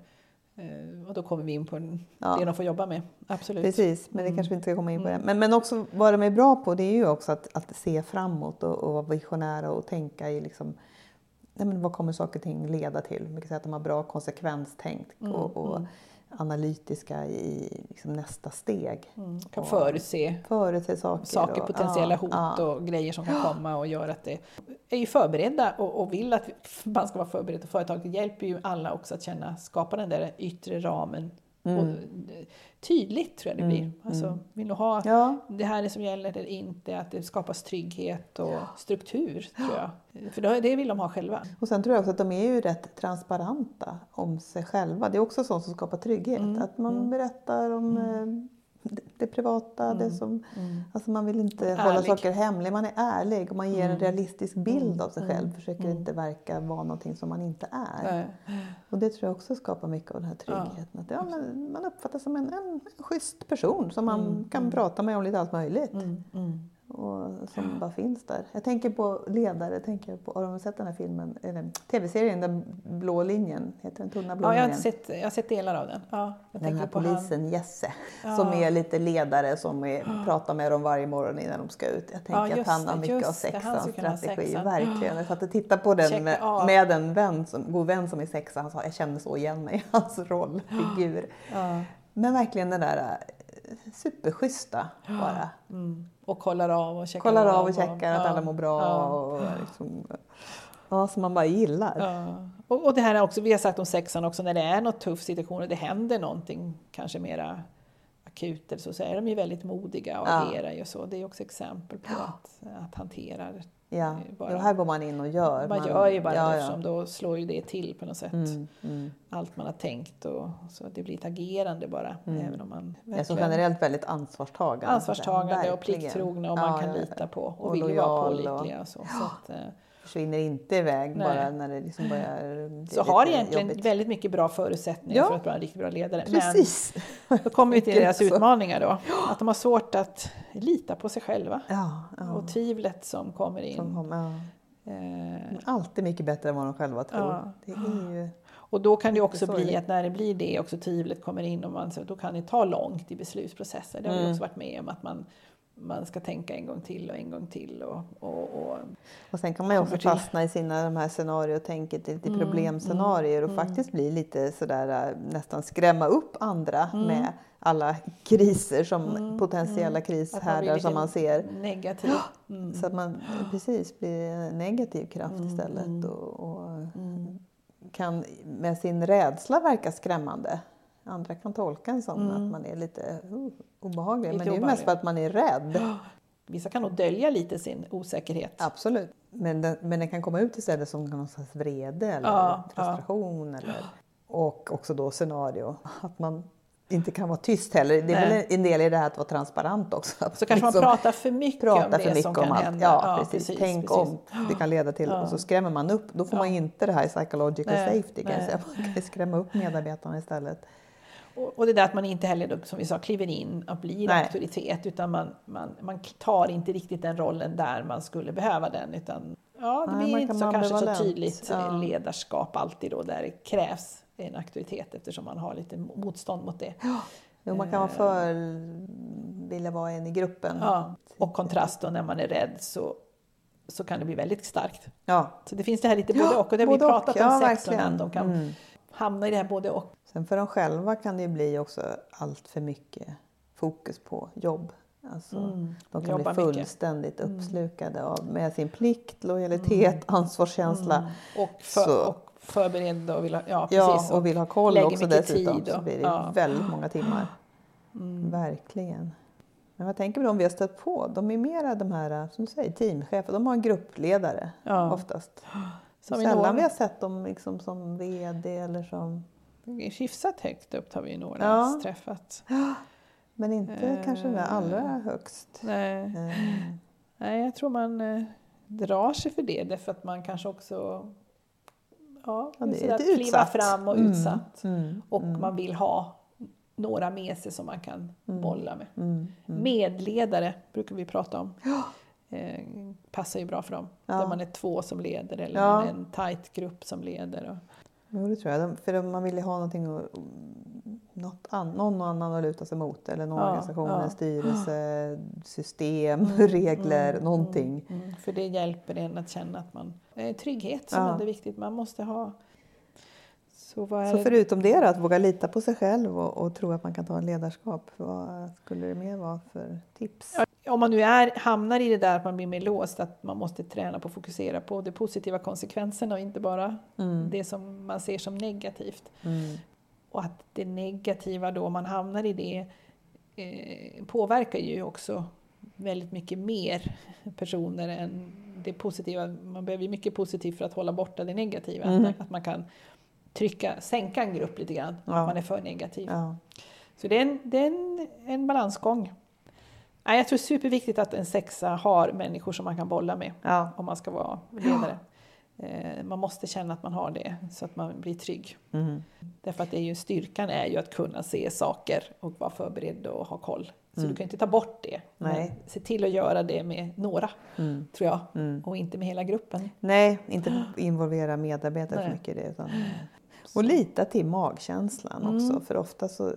[SPEAKER 2] och då kommer vi in på
[SPEAKER 1] Ja.
[SPEAKER 2] det de får jobba med. Absolut.
[SPEAKER 1] Precis, men det kanske vi inte ska komma in på det. Men, men också vad de är bra på det är ju också att, att se framåt och, och vara visionära och tänka i liksom, nej men vad kommer saker och ting leda till? Man kan säga att de har bra konsekvenstänk och, och analytiska i liksom nästa steg.
[SPEAKER 2] Mm. Kan
[SPEAKER 1] Och
[SPEAKER 2] förutse
[SPEAKER 1] Förutse saker.
[SPEAKER 2] saker,
[SPEAKER 1] och-
[SPEAKER 2] potentiella
[SPEAKER 1] ja,
[SPEAKER 2] hot
[SPEAKER 1] ja.
[SPEAKER 2] och grejer som kan komma och gör att det är ju förberedda och, och vill att man ska vara förberedd. Och företaget hjälper ju alla också att känna, skapa den där yttre ramen. Och, eh, tydligt tror jag det blir. Alltså, vill du ha
[SPEAKER 1] Ja,
[SPEAKER 2] det här är som gäller eller inte, att det skapas trygghet och struktur tror jag. För det, vill de ha själva.
[SPEAKER 1] Och sen tror jag också att de är ju rätt transparenta om sig själva. Det är också sånt som skapar trygghet.
[SPEAKER 2] Mm,
[SPEAKER 1] Att man berättar om eh, det- privata, det som... Alltså man vill inte hålla
[SPEAKER 2] Ärlig.
[SPEAKER 1] saker hemliga. Man är ärlig och man ger
[SPEAKER 2] Mm.
[SPEAKER 1] en realistisk bild av sig själv. Försöker inte verka vara någonting som man inte är.
[SPEAKER 2] Nej.
[SPEAKER 1] Och det tror jag också skapar mycket av den här tryggheten. Att, ja, men man uppfattas som en, en, en schysst person som man kan prata med om lite allt möjligt. Och som bara finns där. Jag tänker på ledare, tänker på, har de sett den här filmen, eller tv-serien Den blå linjen? Heter den Tunna blå
[SPEAKER 2] Ja, jag har, sett, jag har sett delar av den. Ja, jag
[SPEAKER 1] Den här polisen
[SPEAKER 2] han.
[SPEAKER 1] Jesse som är lite ledare som är, pratar med dem varje morgon innan de ska ut. Jag tänker
[SPEAKER 2] Ja,
[SPEAKER 1] att
[SPEAKER 2] just
[SPEAKER 1] han har mycket
[SPEAKER 2] just
[SPEAKER 1] av sexans strategi. Verkligen. Jag satt och tittade på den med, med en vän som, god vän som är sexa. Han sa jag kände så igen mig i hans rollfigur.
[SPEAKER 2] Ja.
[SPEAKER 1] Men verkligen den där superschyssta bara.
[SPEAKER 2] Mm. Och kollar av och checkar
[SPEAKER 1] Kollar av och checkar att
[SPEAKER 2] ja,
[SPEAKER 1] alla mår bra.
[SPEAKER 2] ja.
[SPEAKER 1] Och liksom, ja, som man bara gillar.
[SPEAKER 2] Ja. Och, och det här är också, vi har sagt om sexan också, när det är något tuff situation och det händer någonting kanske mera akut eller så, så är de ju väldigt modiga och agerar ju så. Det är också exempel på att, att hantera
[SPEAKER 1] Ja,
[SPEAKER 2] bara-
[SPEAKER 1] jo, här går man in och gör.
[SPEAKER 2] Man gör ju bara
[SPEAKER 1] ja,
[SPEAKER 2] det
[SPEAKER 1] ja.
[SPEAKER 2] eftersom då slår ju det till på något sätt.
[SPEAKER 1] Mm, mm.
[SPEAKER 2] Allt man har tänkt och så det blir ett agerande bara. Även om man verkligen-
[SPEAKER 1] generellt väldigt ansvarstagande.
[SPEAKER 2] ansvarstagande och plikttrogna och man
[SPEAKER 1] Ja,
[SPEAKER 2] kan
[SPEAKER 1] ja,
[SPEAKER 2] lita på och,
[SPEAKER 1] och
[SPEAKER 2] vill vara pålitliga. Och så, så, att, eh,
[SPEAKER 1] Försvinner inte iväg
[SPEAKER 2] Nej.
[SPEAKER 1] bara när det liksom börjar bli
[SPEAKER 2] så har egentligen
[SPEAKER 1] jobbigt.
[SPEAKER 2] väldigt mycket bra förutsättningar
[SPEAKER 1] Ja.
[SPEAKER 2] för att vara en riktigt bra ledare.
[SPEAKER 1] Precis.
[SPEAKER 2] Men då kommer vi till deras utmaningar då. Att de har svårt att lita på sig själva.
[SPEAKER 1] Ja, ja.
[SPEAKER 2] Och tvivlet som kommer in.
[SPEAKER 1] Som kom, ja.
[SPEAKER 2] Eh,
[SPEAKER 1] Alltid mycket bättre än vad de själva tror. Det är ju...
[SPEAKER 2] Och då kan det också bli att när det blir det också tvivlet kommer in och man, så då kan det ta långt i beslutsprocesser. Det har vi
[SPEAKER 1] Mm.
[SPEAKER 2] också varit med om att man, man ska tänka en gång till och en gång till. Och, och, och,
[SPEAKER 1] Och sen kan man ju också
[SPEAKER 2] till-
[SPEAKER 1] fastna i sina de här scenariotänket, lite
[SPEAKER 2] Mm,
[SPEAKER 1] problemscenarier och faktiskt bli lite sådär äh, nästan skrämma upp andra
[SPEAKER 2] Mm.
[SPEAKER 1] med alla kriser som potentiella
[SPEAKER 2] att man
[SPEAKER 1] krishärdar som man ser.
[SPEAKER 2] negativ. Mm.
[SPEAKER 1] Så att man precis blir en negativ kraft istället och, och
[SPEAKER 2] Mm.
[SPEAKER 1] kan med sin rädsla verka skrämmande. Andra kan tolka en som att man är lite uh, obehaglig,
[SPEAKER 2] Lite
[SPEAKER 1] men det är ju mest för att man är rädd.
[SPEAKER 2] Vissa kan nog dölja lite sin osäkerhet.
[SPEAKER 1] Absolut. Men den, men den kan komma ut istället som någon slags vrede eller
[SPEAKER 2] Ja,
[SPEAKER 1] frustration. Eller, och också då scenario. Att man inte kan vara tyst heller. Det är
[SPEAKER 2] Nej.
[SPEAKER 1] väl en del i det här att vara transparent också. Att
[SPEAKER 2] Så kanske man
[SPEAKER 1] liksom
[SPEAKER 2] pratar för mycket
[SPEAKER 1] prata
[SPEAKER 2] om det
[SPEAKER 1] mycket
[SPEAKER 2] som
[SPEAKER 1] om
[SPEAKER 2] kan
[SPEAKER 1] allt.
[SPEAKER 2] hända.
[SPEAKER 1] Ja, precis. Tänk
[SPEAKER 2] precis.
[SPEAKER 1] om det kan leda till. Och så skrämmer man upp. Då får man inte det här psychological
[SPEAKER 2] Nej,
[SPEAKER 1] safety. Kan jag
[SPEAKER 2] nej.
[SPEAKER 1] säga. Man kan skrämma upp medarbetarna istället.
[SPEAKER 2] Och, det där att man inte heller, då, som vi sa, kliver in och blir
[SPEAKER 1] Nej.
[SPEAKER 2] auktoritet utan man, man, man tar inte riktigt den rollen där man skulle behöva den. Utan, ja, det
[SPEAKER 1] Nej,
[SPEAKER 2] blir inte så kanske så tydligt
[SPEAKER 1] Ja.
[SPEAKER 2] ledarskap alltid då där det krävs en auktoritet eftersom man har lite motstånd mot det.
[SPEAKER 1] Jo, man kan vara för vilja vara en i gruppen.
[SPEAKER 2] Eh. Ja. Och kontrast då när man är rädd så, så kan det bli väldigt starkt.
[SPEAKER 1] Ja.
[SPEAKER 2] Så det finns det här lite både och. Och det har vi
[SPEAKER 1] både och.
[SPEAKER 2] pratat om
[SPEAKER 1] Ja,
[SPEAKER 2] män. De kan
[SPEAKER 1] Mm.
[SPEAKER 2] hamna i det här både och.
[SPEAKER 1] Sen för dem själva kan det bli också allt för mycket fokus på jobb. Alltså, De kan
[SPEAKER 2] Jobba
[SPEAKER 1] bli
[SPEAKER 2] mycket.
[SPEAKER 1] fullständigt uppslukade av, med sin plikt, lojalitet, ansvarskänsla.
[SPEAKER 2] Och, för,
[SPEAKER 1] Så-
[SPEAKER 2] och förberedd och vill ha, ja,
[SPEAKER 1] Ja,
[SPEAKER 2] precis.
[SPEAKER 1] och vill ha koll
[SPEAKER 2] lägger
[SPEAKER 1] också dessutom.
[SPEAKER 2] tid
[SPEAKER 1] Så
[SPEAKER 2] och-
[SPEAKER 1] blir det
[SPEAKER 2] ja.
[SPEAKER 1] väldigt många timmar. Verkligen. Men vad tänker vi om vi har stött på? De är mera de här, som du säger, teamchefer. De har en gruppledare
[SPEAKER 2] Ja.
[SPEAKER 1] oftast.
[SPEAKER 2] Som
[SPEAKER 1] Sällan vi har sett dem liksom som VD eller som...
[SPEAKER 2] Hyfsat högt upp har vi några
[SPEAKER 1] Ja.
[SPEAKER 2] träffat.
[SPEAKER 1] Men inte kanske det allra högst.
[SPEAKER 2] Nej.
[SPEAKER 1] Eh,
[SPEAKER 2] Nej, jag tror man... eh, drar sig för det därför att man kanske också ja,
[SPEAKER 1] Ja, det är
[SPEAKER 2] kliva fram och
[SPEAKER 1] Mm,
[SPEAKER 2] utsatt.
[SPEAKER 1] Mm,
[SPEAKER 2] Och man vill ha några med sig som man kan bolla med.
[SPEAKER 1] mm, mm.
[SPEAKER 2] Medledare brukar vi prata om. Eh, passar ju bra för dem.
[SPEAKER 1] Ja.
[SPEAKER 2] Där man är två som leder eller
[SPEAKER 1] Ja.
[SPEAKER 2] en tight grupp som leder. Och,
[SPEAKER 1] Jo, det tror jag. De- För man vill ju ha någonting att, något an, någon annan att luta sig mot. Eller någon
[SPEAKER 2] Ja,
[SPEAKER 1] organisation,
[SPEAKER 2] ja.
[SPEAKER 1] styrelse, system, regler, någonting.
[SPEAKER 2] mm, för det hjälper en att känna att man... Trygghet som
[SPEAKER 1] Ja.
[SPEAKER 2] är viktigt. Man måste ha... Så
[SPEAKER 1] Så förutom det då, att våga lita på sig själv och, och tro att man kan ta en ledarskap. Vad skulle det mer vara för tips?
[SPEAKER 2] om man nu är, hamnar i det där att man blir mer låst, att man måste träna på att fokusera på de positiva konsekvenserna och inte bara
[SPEAKER 1] Mm.
[SPEAKER 2] det som man ser som negativt.
[SPEAKER 1] Mm.
[SPEAKER 2] Och att det negativa då, om man hamnar i det, eh, påverkar ju också väldigt mycket mer personer än det positiva. Man behöver mycket positivt för att hålla borta det negativa.
[SPEAKER 1] Mm.
[SPEAKER 2] Att man kan trycka, sänka en grupp lite grann,
[SPEAKER 1] Ja.
[SPEAKER 2] om man är för negativ.
[SPEAKER 1] Ja.
[SPEAKER 2] Så det är en, det är en, en balansgång. Nej, jag tror det är superviktigt att en sexa har människor som man kan bolla med
[SPEAKER 1] Ja.
[SPEAKER 2] om man ska vara ledare. Eh, Man måste känna att man har det så att man blir trygg.
[SPEAKER 1] Mm.
[SPEAKER 2] Därför att det är ju, styrkan är ju att kunna se saker och vara förberedd och ha koll. Så
[SPEAKER 1] Mm.
[SPEAKER 2] du kan inte ta bort det.
[SPEAKER 1] Nej.
[SPEAKER 2] Men se till att göra det med några,
[SPEAKER 1] Mm.
[SPEAKER 2] tror jag.
[SPEAKER 1] Mm.
[SPEAKER 2] Och inte med hela gruppen.
[SPEAKER 1] Nej, inte involvera medarbetare för
[SPEAKER 2] Nej.
[SPEAKER 1] mycket i det. Utan, och lita till magkänslan
[SPEAKER 2] Mm.
[SPEAKER 1] också. För ofta så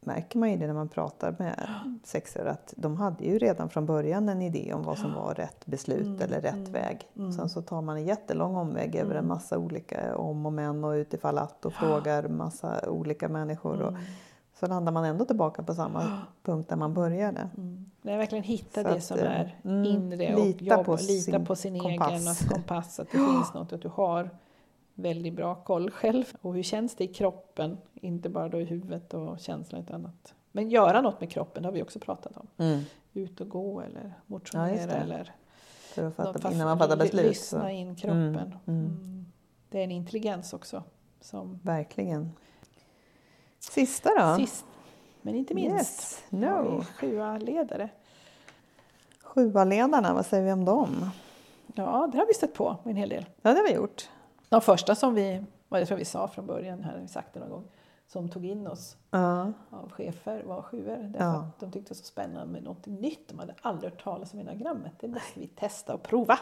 [SPEAKER 1] märker man ju det när man pratar med sexor att de hade ju redan från början en idé om vad som var rätt beslut
[SPEAKER 2] Mm,
[SPEAKER 1] eller rätt
[SPEAKER 2] mm,
[SPEAKER 1] väg.
[SPEAKER 2] mm.
[SPEAKER 1] Sen så tar man en jättelång omväg över en
[SPEAKER 2] Mm.
[SPEAKER 1] massa olika om och men och utifall att och frågar massa olika människor. Och,
[SPEAKER 2] Mm.
[SPEAKER 1] så landar man ändå tillbaka på samma punkt där man började.
[SPEAKER 2] Mm. Det är verkligen hitta
[SPEAKER 1] Så
[SPEAKER 2] det
[SPEAKER 1] att,
[SPEAKER 2] som
[SPEAKER 1] eh,
[SPEAKER 2] är
[SPEAKER 1] mm,
[SPEAKER 2] inre och
[SPEAKER 1] lita
[SPEAKER 2] jobba,
[SPEAKER 1] på
[SPEAKER 2] lita
[SPEAKER 1] sin
[SPEAKER 2] på sin egen
[SPEAKER 1] kompass.
[SPEAKER 2] alltså, kompass. Att det finns något, att du har väldigt bra koll själv. Och hur känns det i kroppen? Inte bara då i huvudet och känslan utan annat. Men göra något med kroppen, det har vi också pratat om.
[SPEAKER 1] Mm.
[SPEAKER 2] Ut och gå eller
[SPEAKER 1] Ja,
[SPEAKER 2] motionera
[SPEAKER 1] det.
[SPEAKER 2] eller
[SPEAKER 1] För att fatta, innan man fattar beslut.
[SPEAKER 2] lyssna
[SPEAKER 1] Så.
[SPEAKER 2] in kroppen.
[SPEAKER 1] Mm, mm.
[SPEAKER 2] Mm. Det är en intelligens också. Som
[SPEAKER 1] Verkligen. Sista då?
[SPEAKER 2] sist men inte minst
[SPEAKER 1] Yes, no.
[SPEAKER 2] sjua ledare.
[SPEAKER 1] Sjualedarna, vad säger vi om dem?
[SPEAKER 2] Ja, det har vi stött på en hel del.
[SPEAKER 1] Ja, det har vi gjort.
[SPEAKER 2] De första som vi, vad jag tror vi sa från början, här vi sagt det någon gång, som tog in oss
[SPEAKER 1] Ja.
[SPEAKER 2] av chefer var sjuor.
[SPEAKER 1] Ja.
[SPEAKER 2] att de tyckte det var så spännande med något nytt. De hade aldrig hört talas om enagrammet. Det måste vi testa och prova.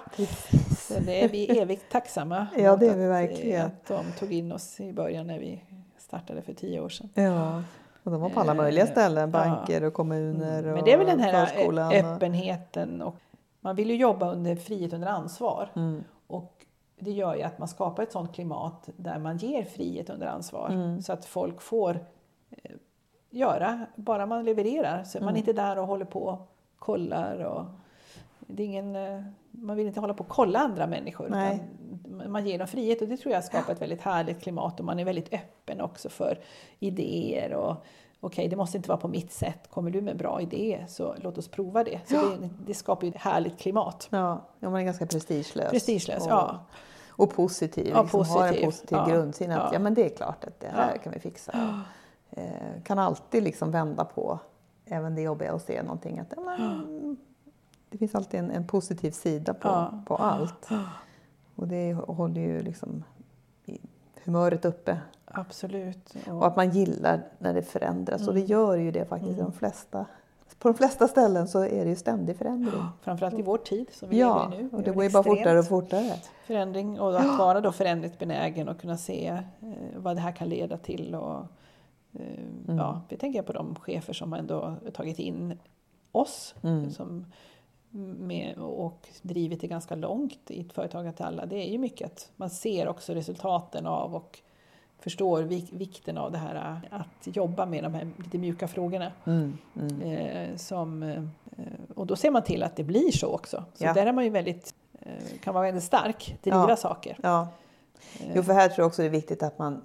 [SPEAKER 2] Så det är vi evigt tacksamma
[SPEAKER 1] Ja, det är
[SPEAKER 2] att,
[SPEAKER 1] vi
[SPEAKER 2] eh,
[SPEAKER 1] verkligen.
[SPEAKER 2] Att de tog in oss i början när vi startade för tio år sedan.
[SPEAKER 1] ja. Och de var på alla
[SPEAKER 2] Eh,
[SPEAKER 1] möjliga ställen.
[SPEAKER 2] ja.
[SPEAKER 1] Banker och kommuner
[SPEAKER 2] Mm. Men det är väl den här eh, öppenheten. Och man vill ju jobba under frihet under ansvar.
[SPEAKER 1] Mm.
[SPEAKER 2] Och det gör ju att man skapar ett sådant klimat där man ger frihet under ansvar.
[SPEAKER 1] Mm.
[SPEAKER 2] Så att folk får eh, göra, bara man levererar. Så
[SPEAKER 1] Mm.
[SPEAKER 2] man är inte där och håller på och kollar. Och, det är ingen, eh, man vill inte hålla på och kolla andra människor.
[SPEAKER 1] Nej.
[SPEAKER 2] Utan man ger dem frihet och det tror jag skapar ett väldigt härligt klimat. Och man är väldigt öppen också för idéer. och Okej, det måste inte vara på mitt sätt. Kommer du med bra idé så låt oss prova det. Så det, det skapar ju ett härligt klimat.
[SPEAKER 1] Ja, ja, man är ganska prestigelös.
[SPEAKER 2] Prestigelös,
[SPEAKER 1] och,
[SPEAKER 2] ja.
[SPEAKER 1] Och positiv.
[SPEAKER 2] Ja,
[SPEAKER 1] liksom, Har en
[SPEAKER 2] positiv.
[SPEAKER 1] positiv
[SPEAKER 2] Ja,
[SPEAKER 1] grundsyn. Att,
[SPEAKER 2] ja.
[SPEAKER 1] ja. men det är klart att det här kan vi fixa. Eh, kan alltid liksom vända på även det jobbiga och se någonting. Att, ja, men, det finns alltid en, en positiv sida på, på allt. Och det håller ju liksom humöret uppe.
[SPEAKER 2] Absolut.
[SPEAKER 1] Och att man gillar när det förändras. Och det
[SPEAKER 2] Mm.
[SPEAKER 1] gör ju det faktiskt i de flesta. På de flesta ställen så är det ju ständig förändring.
[SPEAKER 2] Framförallt i vår tid som vi
[SPEAKER 1] Ja,
[SPEAKER 2] lever i nu.
[SPEAKER 1] och
[SPEAKER 2] Vi
[SPEAKER 1] det går ju bara fortare och fortare.
[SPEAKER 2] Förändring och att vara då förändringsbenägen och kunna se eh, vad det här kan leda till. Och, eh,
[SPEAKER 1] Mm.
[SPEAKER 2] ja, vi tänker på de chefer som ändå tagit in oss
[SPEAKER 1] Mm.
[SPEAKER 2] som med, och drivit det ganska långt i ett företag till alla. Det är ju mycket att man ser också resultaten av och förstår vik- vikten av det här eh, att jobba med de här lite mjuka frågorna.
[SPEAKER 1] Mm, mm.
[SPEAKER 2] Eh, som, eh, och då ser man till att det blir så också. Så
[SPEAKER 1] Ja.
[SPEAKER 2] där är man ju väldigt, eh, kan vara väldigt stark, driva
[SPEAKER 1] Ja.
[SPEAKER 2] saker.
[SPEAKER 1] Ja.
[SPEAKER 2] Eh,
[SPEAKER 1] Jo, för här tror jag också det är viktigt att man,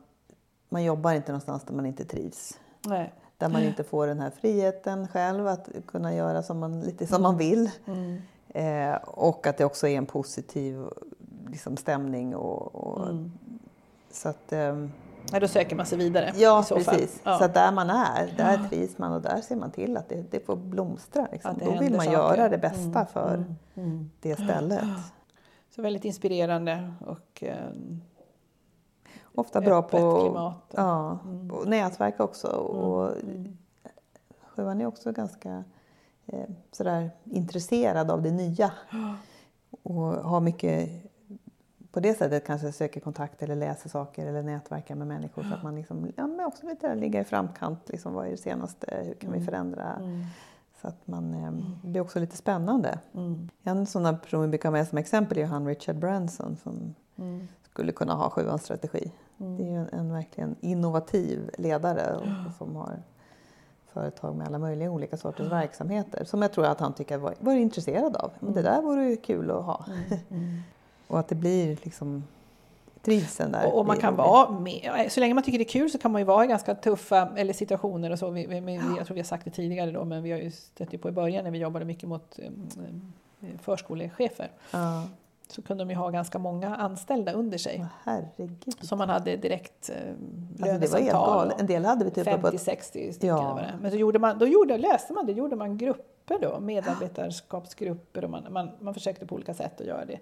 [SPEAKER 1] man jobbar inte någonstans där man inte trivs.
[SPEAKER 2] Nej.
[SPEAKER 1] Där man inte får den här friheten själv att kunna göra som man, lite som man vill.
[SPEAKER 2] Mm.
[SPEAKER 1] Eh, och att det också är en positiv liksom, stämning. Och, och,
[SPEAKER 2] Mm.
[SPEAKER 1] Så att, ehm,
[SPEAKER 2] Nej, då söker man sig vidare
[SPEAKER 1] ja,
[SPEAKER 2] så
[SPEAKER 1] precis.
[SPEAKER 2] Ja.
[SPEAKER 1] Så där man är, där trivs man och där ser man till att det, det får blomstra. Liksom.
[SPEAKER 2] Att det
[SPEAKER 1] Då vill man
[SPEAKER 2] saker.
[SPEAKER 1] göra det bästa
[SPEAKER 2] Mm,
[SPEAKER 1] för
[SPEAKER 2] mm, mm.
[SPEAKER 1] det stället.
[SPEAKER 2] Så väldigt inspirerande och eh,
[SPEAKER 1] Ofta bra på
[SPEAKER 2] klimat.
[SPEAKER 1] ja,
[SPEAKER 2] Mm.
[SPEAKER 1] och nätverk också. Och
[SPEAKER 2] Mm.
[SPEAKER 1] Sjövan är också ganska eh, sådär intresserad av det nya. Och har mycket på det sättet kanske söker kontakt eller läser saker eller nätverkar med människor så att man liksom, ja, men också lite ligga i framkant. Liksom, vad är det senaste? Hur kan vi förändra?
[SPEAKER 2] Mm.
[SPEAKER 1] Så att man, eh, det blir också lite spännande.
[SPEAKER 2] Mm.
[SPEAKER 1] En sån person vi brukar med som exempel är han Richard Branson som
[SPEAKER 2] Mm.
[SPEAKER 1] skulle kunna ha sjuans strategi.
[SPEAKER 2] Mm.
[SPEAKER 1] Det är ju en, en verkligen innovativ ledare och, och som har företag med alla möjliga olika sorters verksamheter som jag tror att han tycker var, var intresserad av. Men det där vore ju kul att ha. Och att det blir liksom trivseln där.
[SPEAKER 2] Och, och man kan vara med, så länge man tycker det är kul så kan man ju vara i ganska tuffa eller situationer och så. Vi, vi, vi, jag tror vi har sagt det tidigare då, men vi har ju stött ju på i början när vi jobbade mycket mot um, förskolechefer.
[SPEAKER 1] Ja,
[SPEAKER 2] Så kunde de ju ha ganska många anställda under sig.
[SPEAKER 1] Herregud.
[SPEAKER 2] Som man hade direkt eh,
[SPEAKER 1] Alltså
[SPEAKER 2] lönesamtal.
[SPEAKER 1] En del hade vi typ uppåt
[SPEAKER 2] 50-60 stycken.
[SPEAKER 1] Ja.
[SPEAKER 2] Men så gjorde man, då gjorde, läste man det, gjorde man grupper då, medarbetarskapsgrupper och man, man, man försökte på olika sätt att göra det.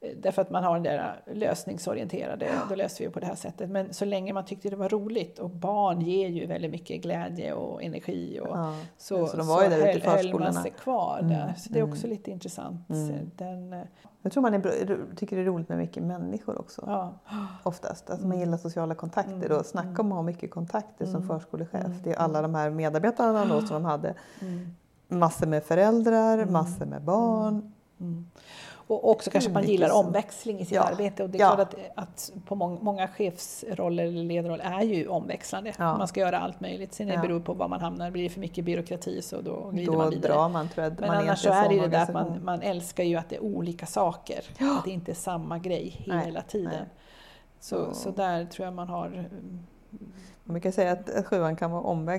[SPEAKER 2] Eh, Därför att man har den där lösningsorienterade, då löste vi på det här sättet. Men så länge man tyckte det var roligt och barn ger ju väldigt mycket glädje och energi och
[SPEAKER 1] Ja.
[SPEAKER 2] så,
[SPEAKER 1] Så de var ju där
[SPEAKER 2] höll, höll man sig kvar
[SPEAKER 1] Mm,
[SPEAKER 2] där. Så det är
[SPEAKER 1] mm.
[SPEAKER 2] också lite intressant.
[SPEAKER 1] Mm.
[SPEAKER 2] Den, eh,
[SPEAKER 1] Jag tror man är, tycker det är roligt med mycket människor också.
[SPEAKER 2] ja.
[SPEAKER 1] Oftast. Alltså man gillar sociala kontakter
[SPEAKER 2] Mm,
[SPEAKER 1] och snacka om att ha mycket kontakter som
[SPEAKER 2] Mm.
[SPEAKER 1] förskolechef.
[SPEAKER 2] Mm,
[SPEAKER 1] Det är alla de här medarbetarna då som de hade.
[SPEAKER 2] Mm.
[SPEAKER 1] Massor med föräldrar,
[SPEAKER 2] Mm.
[SPEAKER 1] massor med barn.
[SPEAKER 2] Mm. Och också kanske man
[SPEAKER 1] mycket
[SPEAKER 2] gillar omväxling i sitt
[SPEAKER 1] Ja.
[SPEAKER 2] arbete. Och det är
[SPEAKER 1] Ja.
[SPEAKER 2] klart att, att på många, många chefsroller eller ledarroller är ju omväxlande.
[SPEAKER 1] Ja.
[SPEAKER 2] Man ska göra allt möjligt. Sen det beror på var man hamnar. Blir det för mycket byråkrati så då glider
[SPEAKER 1] Då
[SPEAKER 2] man vidare.
[SPEAKER 1] drar man tror jag.
[SPEAKER 2] Men
[SPEAKER 1] man
[SPEAKER 2] annars så är det ju det där att man, man älskar ju att det är olika saker. Att det inte är samma grej
[SPEAKER 1] Nej,
[SPEAKER 2] hela tiden.
[SPEAKER 1] nej.
[SPEAKER 2] Så,
[SPEAKER 1] Så-
[SPEAKER 2] så där tror jag man har... mm,
[SPEAKER 1] Man brukar säga att att sjuan kan vara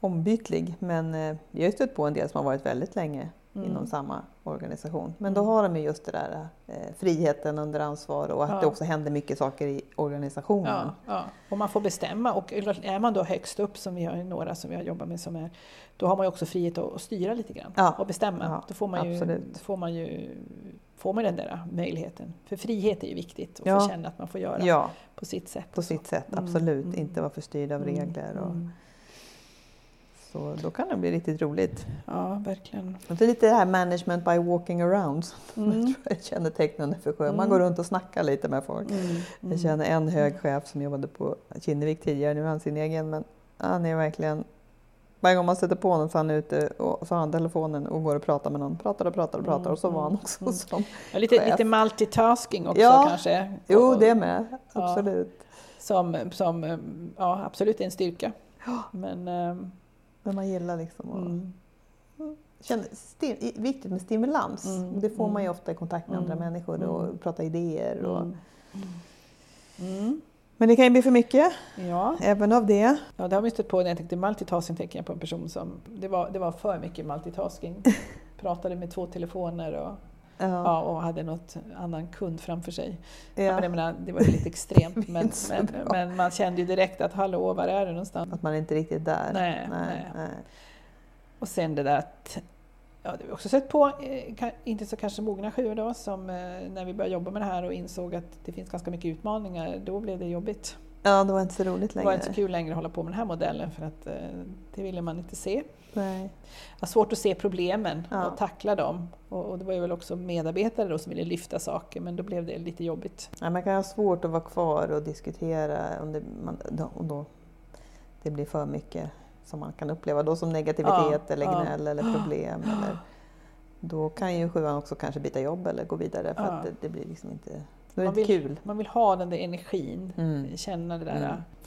[SPEAKER 1] ombytlig men eh, vi har ju stött på en del som har varit väldigt länge
[SPEAKER 2] Mm.
[SPEAKER 1] inom samma organisation. Men då
[SPEAKER 2] Mm.
[SPEAKER 1] har de ju just det där eh, friheten under ansvar och att
[SPEAKER 2] Ja.
[SPEAKER 1] det också händer mycket saker i organisationen.
[SPEAKER 2] Ja, ja, och man får bestämma. Och är man då högst upp, som vi har några som vi har jobbat med, som är, då har man ju också frihet att, att styra lite grann
[SPEAKER 1] Ja.
[SPEAKER 2] och bestämma.
[SPEAKER 1] Ja,
[SPEAKER 2] då får man, ju,
[SPEAKER 1] absolut.
[SPEAKER 2] får man ju får man den där möjligheten. För frihet är ju viktigt och
[SPEAKER 1] Ja.
[SPEAKER 2] få känna att man får göra på sitt sätt.
[SPEAKER 1] på sitt sätt,
[SPEAKER 2] Mm,
[SPEAKER 1] absolut.
[SPEAKER 2] mm.
[SPEAKER 1] Inte vara förstyrd av
[SPEAKER 2] Mm,
[SPEAKER 1] regler. Och,
[SPEAKER 2] mm.
[SPEAKER 1] Så då kan det bli riktigt roligt.
[SPEAKER 2] Ja, verkligen.
[SPEAKER 1] Det är lite det här management by walking around som
[SPEAKER 2] Mm.
[SPEAKER 1] jag tror är kännetecknande för sjö. Man
[SPEAKER 2] Mm.
[SPEAKER 1] går runt och snackar lite med folk.
[SPEAKER 2] Mm.
[SPEAKER 1] Jag känner en hög chef som jobbade på Kinnevik tidigare, nu är han sin egen, men han är verkligen varje gång man sätter på honom så är han ute och så har han telefonen och går och pratar med någon. Pratar och pratar och pratar och så var han
[SPEAKER 2] Mm,
[SPEAKER 1] också
[SPEAKER 2] mm.
[SPEAKER 1] som...
[SPEAKER 2] Ja, lite,
[SPEAKER 1] chef.
[SPEAKER 2] lite multitasking också
[SPEAKER 1] Ja.
[SPEAKER 2] kanske.
[SPEAKER 1] Jo, det med.
[SPEAKER 2] Ja.
[SPEAKER 1] Absolut.
[SPEAKER 2] Som, som ja, absolut är en styrka. Men, ehm,
[SPEAKER 1] Men man gillar liksom att...
[SPEAKER 2] mm.
[SPEAKER 1] Känner, sti, viktigt med stimulans.
[SPEAKER 2] Mm,
[SPEAKER 1] det får man ju
[SPEAKER 2] mm.
[SPEAKER 1] ofta i kontakt med andra
[SPEAKER 2] Mm,
[SPEAKER 1] människor
[SPEAKER 2] mm.
[SPEAKER 1] och prata idéer. Och,
[SPEAKER 2] Mm. Mm.
[SPEAKER 1] Men det kan ju bli för mycket,
[SPEAKER 2] Ja.
[SPEAKER 1] även av det.
[SPEAKER 2] ja, det har vi stött på när jag tänkte multitasking tänker jag på en person som, det var, det var för mycket multitasking. Pratade med två telefoner och,
[SPEAKER 1] Ja.
[SPEAKER 2] ja, och hade något annan kund framför sig. Ja.
[SPEAKER 1] Ja.
[SPEAKER 2] Men jag menar, det var ju lite extremt men, men, men man kände ju direkt att hallå, var är du någonstans?
[SPEAKER 1] Att man inte riktigt är där.
[SPEAKER 2] Nej,
[SPEAKER 1] nej,
[SPEAKER 2] nej.
[SPEAKER 1] nej.
[SPEAKER 2] Och sen det där att, ja det har vi också sett på, eh, inte så kanske mogna sjuor då, som eh, när vi började jobba med det här och insåg att det finns ganska mycket utmaningar, då blev det jobbigt.
[SPEAKER 1] Ja, det var inte så roligt
[SPEAKER 2] Det
[SPEAKER 1] längre.
[SPEAKER 2] var inte så kul längre att hålla på med den här modellen för att eh, det ville man inte se.
[SPEAKER 1] Nej.
[SPEAKER 2] Det var svårt att se problemen
[SPEAKER 1] Ja.
[SPEAKER 2] och tackla dem. Och, det var ju väl också medarbetare då som ville lyfta saker men då blev det lite jobbigt.
[SPEAKER 1] Ja, man kan ha svårt att vara kvar och diskutera om det, man, då, då det blir för mycket som man kan uppleva då som negativitet
[SPEAKER 2] Ja,
[SPEAKER 1] eller
[SPEAKER 2] ja.
[SPEAKER 1] gnäll eller problem. Eller, då kan ju sjuan också kanske byta jobb eller gå vidare för att det, det blir liksom inte, det
[SPEAKER 2] Man vill,
[SPEAKER 1] kul.
[SPEAKER 2] man vill ha den där energin,
[SPEAKER 1] Mm.
[SPEAKER 2] känna det där.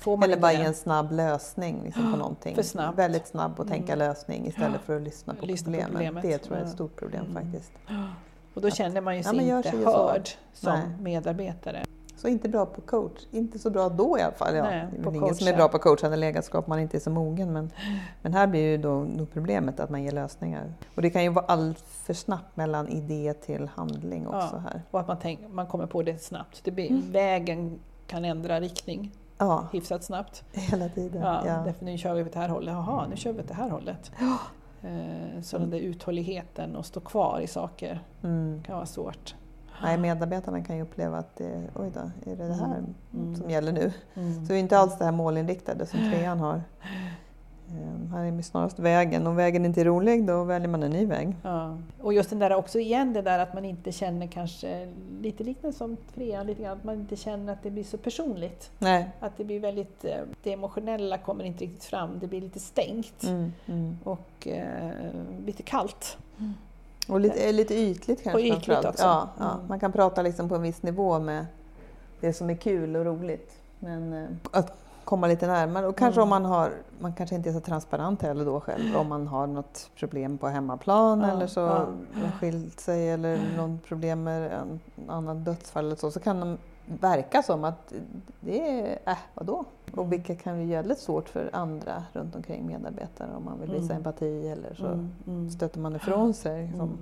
[SPEAKER 1] Mm. Eller bara ge en snabb lösning liksom, på någonting.
[SPEAKER 2] för snabbt.
[SPEAKER 1] Väldigt snabb och tänka
[SPEAKER 2] Mm.
[SPEAKER 1] lösning istället för att lyssna på,
[SPEAKER 2] Lyssna på
[SPEAKER 1] problemet.
[SPEAKER 2] problemet.
[SPEAKER 1] Det tror jag är ett
[SPEAKER 2] Ja.
[SPEAKER 1] stort problem
[SPEAKER 2] Mm.
[SPEAKER 1] faktiskt.
[SPEAKER 2] Och då
[SPEAKER 1] Att-
[SPEAKER 2] känner man ju
[SPEAKER 1] Ja,
[SPEAKER 2] sig
[SPEAKER 1] gör
[SPEAKER 2] inte
[SPEAKER 1] sig
[SPEAKER 2] hörd som
[SPEAKER 1] Nej.
[SPEAKER 2] medarbetare.
[SPEAKER 1] Så inte bra på coach. Inte så bra då i alla fall. Ja,
[SPEAKER 2] Nej,
[SPEAKER 1] det är ingen som är bra på coachande ledarskap man inte är så mogen. Men, men här blir ju då nog problemet att man ger lösningar. Och det kan ju vara allt för snabbt mellan idé till handling också
[SPEAKER 2] Ja.
[SPEAKER 1] här.
[SPEAKER 2] Och att man, tänk, man kommer på det snabbt. Det blir,
[SPEAKER 1] Mm.
[SPEAKER 2] Vägen kan ändra riktning
[SPEAKER 1] Ja,
[SPEAKER 2] hyfsat snabbt.
[SPEAKER 1] hela tiden.
[SPEAKER 2] Ja,
[SPEAKER 1] Ja.
[SPEAKER 2] Därför nu kör vi åt det här hållet. Jaha, nu kör vi åt det här hållet. Eh, Så den där uthålligheten och stå kvar i saker
[SPEAKER 1] Mm.
[SPEAKER 2] kan vara svårt.
[SPEAKER 1] Nej, medarbetarna kan ju uppleva att det, oj då, är det det här
[SPEAKER 2] Mm.
[SPEAKER 1] som gäller nu?
[SPEAKER 2] Mm.
[SPEAKER 1] Så det är inte alls det här målinriktade som trean har. Ehm, här är snarast vägen. Om vägen inte är rolig då väljer man en ny väg.
[SPEAKER 2] Ja. Och just den där också igen, det där att man inte känner kanske, lite liknande som trean, lite grann, att man inte känner att det blir så personligt.
[SPEAKER 1] Nej.
[SPEAKER 2] Att det blir väldigt, eh, det emotionella kommer inte riktigt fram, det blir lite stängt
[SPEAKER 1] Mm, mm.
[SPEAKER 2] och eh, lite kallt.
[SPEAKER 1] Och lite, lite ytligt kanske
[SPEAKER 2] Och ytligt också.
[SPEAKER 1] Ja, ja.
[SPEAKER 2] Mm.
[SPEAKER 1] Man kan prata liksom på en viss nivå med det som är kul och roligt. Men eh, att komma lite närmare och kanske
[SPEAKER 2] Mm.
[SPEAKER 1] om man har, man kanske inte är så transparent heller då själv, om man har något problem på hemmaplan
[SPEAKER 2] Ja,
[SPEAKER 1] eller så
[SPEAKER 2] ja.
[SPEAKER 1] skilt sig eller något problem med en annan dödsfall eller så, så kan de verka som att det är, äh, vadå? Och vilket kan ju väldigt svårt för andra runt omkring medarbetare om man vill visa
[SPEAKER 2] Mm.
[SPEAKER 1] empati eller så
[SPEAKER 2] Mm, mm.
[SPEAKER 1] stöter man ifrån sig. Liksom.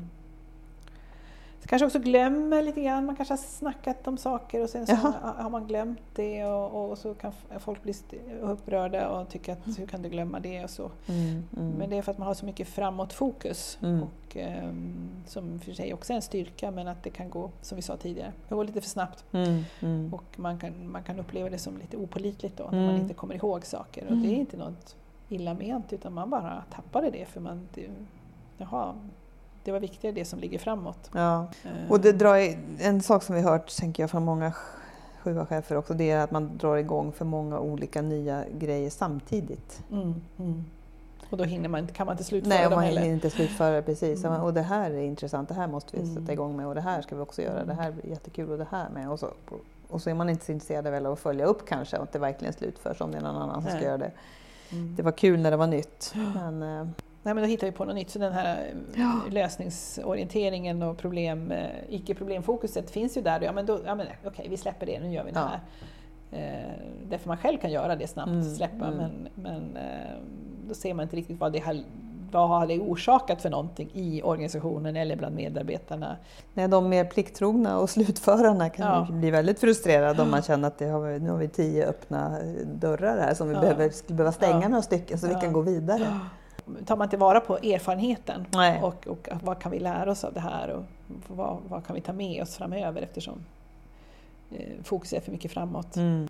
[SPEAKER 2] Mm. Kanske också glömmer lite grann, man kanske har snackat om saker och sen så
[SPEAKER 1] Jaha.
[SPEAKER 2] har man glömt det och, och så kan folk bli upprörda och tycka att hur kan du glömma det och så.
[SPEAKER 1] Mm, mm.
[SPEAKER 2] Men det är för att man har så mycket framåtfokus
[SPEAKER 1] Mm.
[SPEAKER 2] och ehm, som för sig också är en styrka men att det kan gå, som vi sa tidigare, det kan gå lite för snabbt
[SPEAKER 1] Mm, mm.
[SPEAKER 2] och man kan, man kan uppleva det som lite opålitligt då när man
[SPEAKER 1] Mm.
[SPEAKER 2] inte kommer ihåg saker och det är inte något illa ment utan man bara tappade det för man, det, jaha, det var viktigare det som ligger framåt.
[SPEAKER 1] Ja.
[SPEAKER 2] Eh,
[SPEAKER 1] Och det drar, en sak som vi hört, tänker jag, från många SJUA-chefer också, det är att man drar igång för många olika nya grejer samtidigt.
[SPEAKER 2] Mm, mm. Och då hinner man, kan man inte slutföra
[SPEAKER 1] Nej,
[SPEAKER 2] dem
[SPEAKER 1] man
[SPEAKER 2] heller.
[SPEAKER 1] hinner inte slutföra precis.
[SPEAKER 2] Mm.
[SPEAKER 1] Och det här är intressant, det här måste vi
[SPEAKER 2] Mm.
[SPEAKER 1] sätta igång med och det här ska vi också göra, det här blir jättekul och det här med. Och så, och så är man inte så intresserad av att följa upp kanske, att det verkligen slutförs om det är någon annan som ska göra det.
[SPEAKER 2] Mm.
[SPEAKER 1] Det var kul när det var nytt. Men, eh,
[SPEAKER 2] Nej, men då hittar vi på något nytt. Så den här eh,
[SPEAKER 1] Ja.
[SPEAKER 2] lösningsorienteringen och problem, eh, icke-problemfokuset finns ju där. Ja, men då, ja, men, okej, vi släpper det, nu gör vi det här. Eh, därför man själv kan göra det snabbt,
[SPEAKER 1] Mm,
[SPEAKER 2] släppa,
[SPEAKER 1] mm.
[SPEAKER 2] men, men eh, då ser man inte riktigt vad det har, vad har det orsakat för någonting i organisationen eller bland medarbetarna.
[SPEAKER 1] Nej, de mer plikttrogna och slutförarna kan
[SPEAKER 2] Ja.
[SPEAKER 1] bli väldigt frustrerade om man känner att det har, nu har vi tio öppna dörrar här som vi
[SPEAKER 2] Ja.
[SPEAKER 1] behöver, skulle behöva stänga
[SPEAKER 2] Ja.
[SPEAKER 1] några stycken så vi kan gå vidare.
[SPEAKER 2] Tar man inte vara på erfarenheten
[SPEAKER 1] Nej.
[SPEAKER 2] och, och vad kan vi lära oss av det här och vad, vad kan vi ta med oss framöver eftersom eh, fokus är för mycket framåt.
[SPEAKER 1] Mm.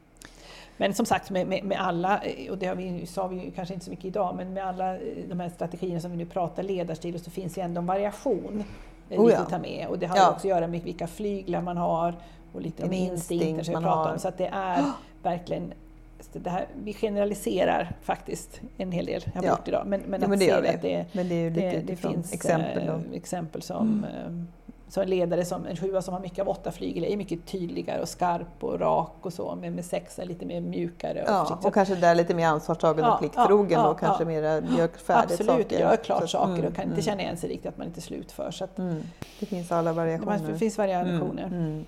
[SPEAKER 2] Men som sagt med, med, med alla, eh, och det har vi, sa vi kanske inte så mycket idag, men med alla eh, de här strategierna som vi nu pratar ledarstil så finns ju ändå en variation eh,
[SPEAKER 1] Oh ja.
[SPEAKER 2] att ta med. Och det har
[SPEAKER 1] Ja.
[SPEAKER 2] också att göra med vilka flyglar man har och lite med instinkter
[SPEAKER 1] instinkt
[SPEAKER 2] som vi
[SPEAKER 1] har.
[SPEAKER 2] om. Så att det är verkligen det här, vi generaliserar faktiskt en hel del, har vi
[SPEAKER 1] Ja.
[SPEAKER 2] gjort idag. Men, men att
[SPEAKER 1] men det
[SPEAKER 2] se att det,
[SPEAKER 1] Men det
[SPEAKER 2] det, det finns
[SPEAKER 1] exempel. Då.
[SPEAKER 2] exempel som, eh, som en ledare, som en sjua som har mycket av åtta flygel är mycket tydligare och skarp och rak och så, men med är lite mer mjukare och
[SPEAKER 1] Ja, och kanske där lite mer ansvarstagen
[SPEAKER 2] Ja,
[SPEAKER 1] och plikttrogen
[SPEAKER 2] ja,
[SPEAKER 1] och kanske
[SPEAKER 2] ja.
[SPEAKER 1] mera gör färdigt
[SPEAKER 2] Absolut,
[SPEAKER 1] saker.
[SPEAKER 2] gör klart
[SPEAKER 1] Så-
[SPEAKER 2] saker
[SPEAKER 1] mm,
[SPEAKER 2] och kan inte
[SPEAKER 1] mm,
[SPEAKER 2] känna igen sig riktigt att man inte slutför. Så att
[SPEAKER 1] mm. Det finns alla
[SPEAKER 2] det
[SPEAKER 1] variationer.
[SPEAKER 2] finns variationer.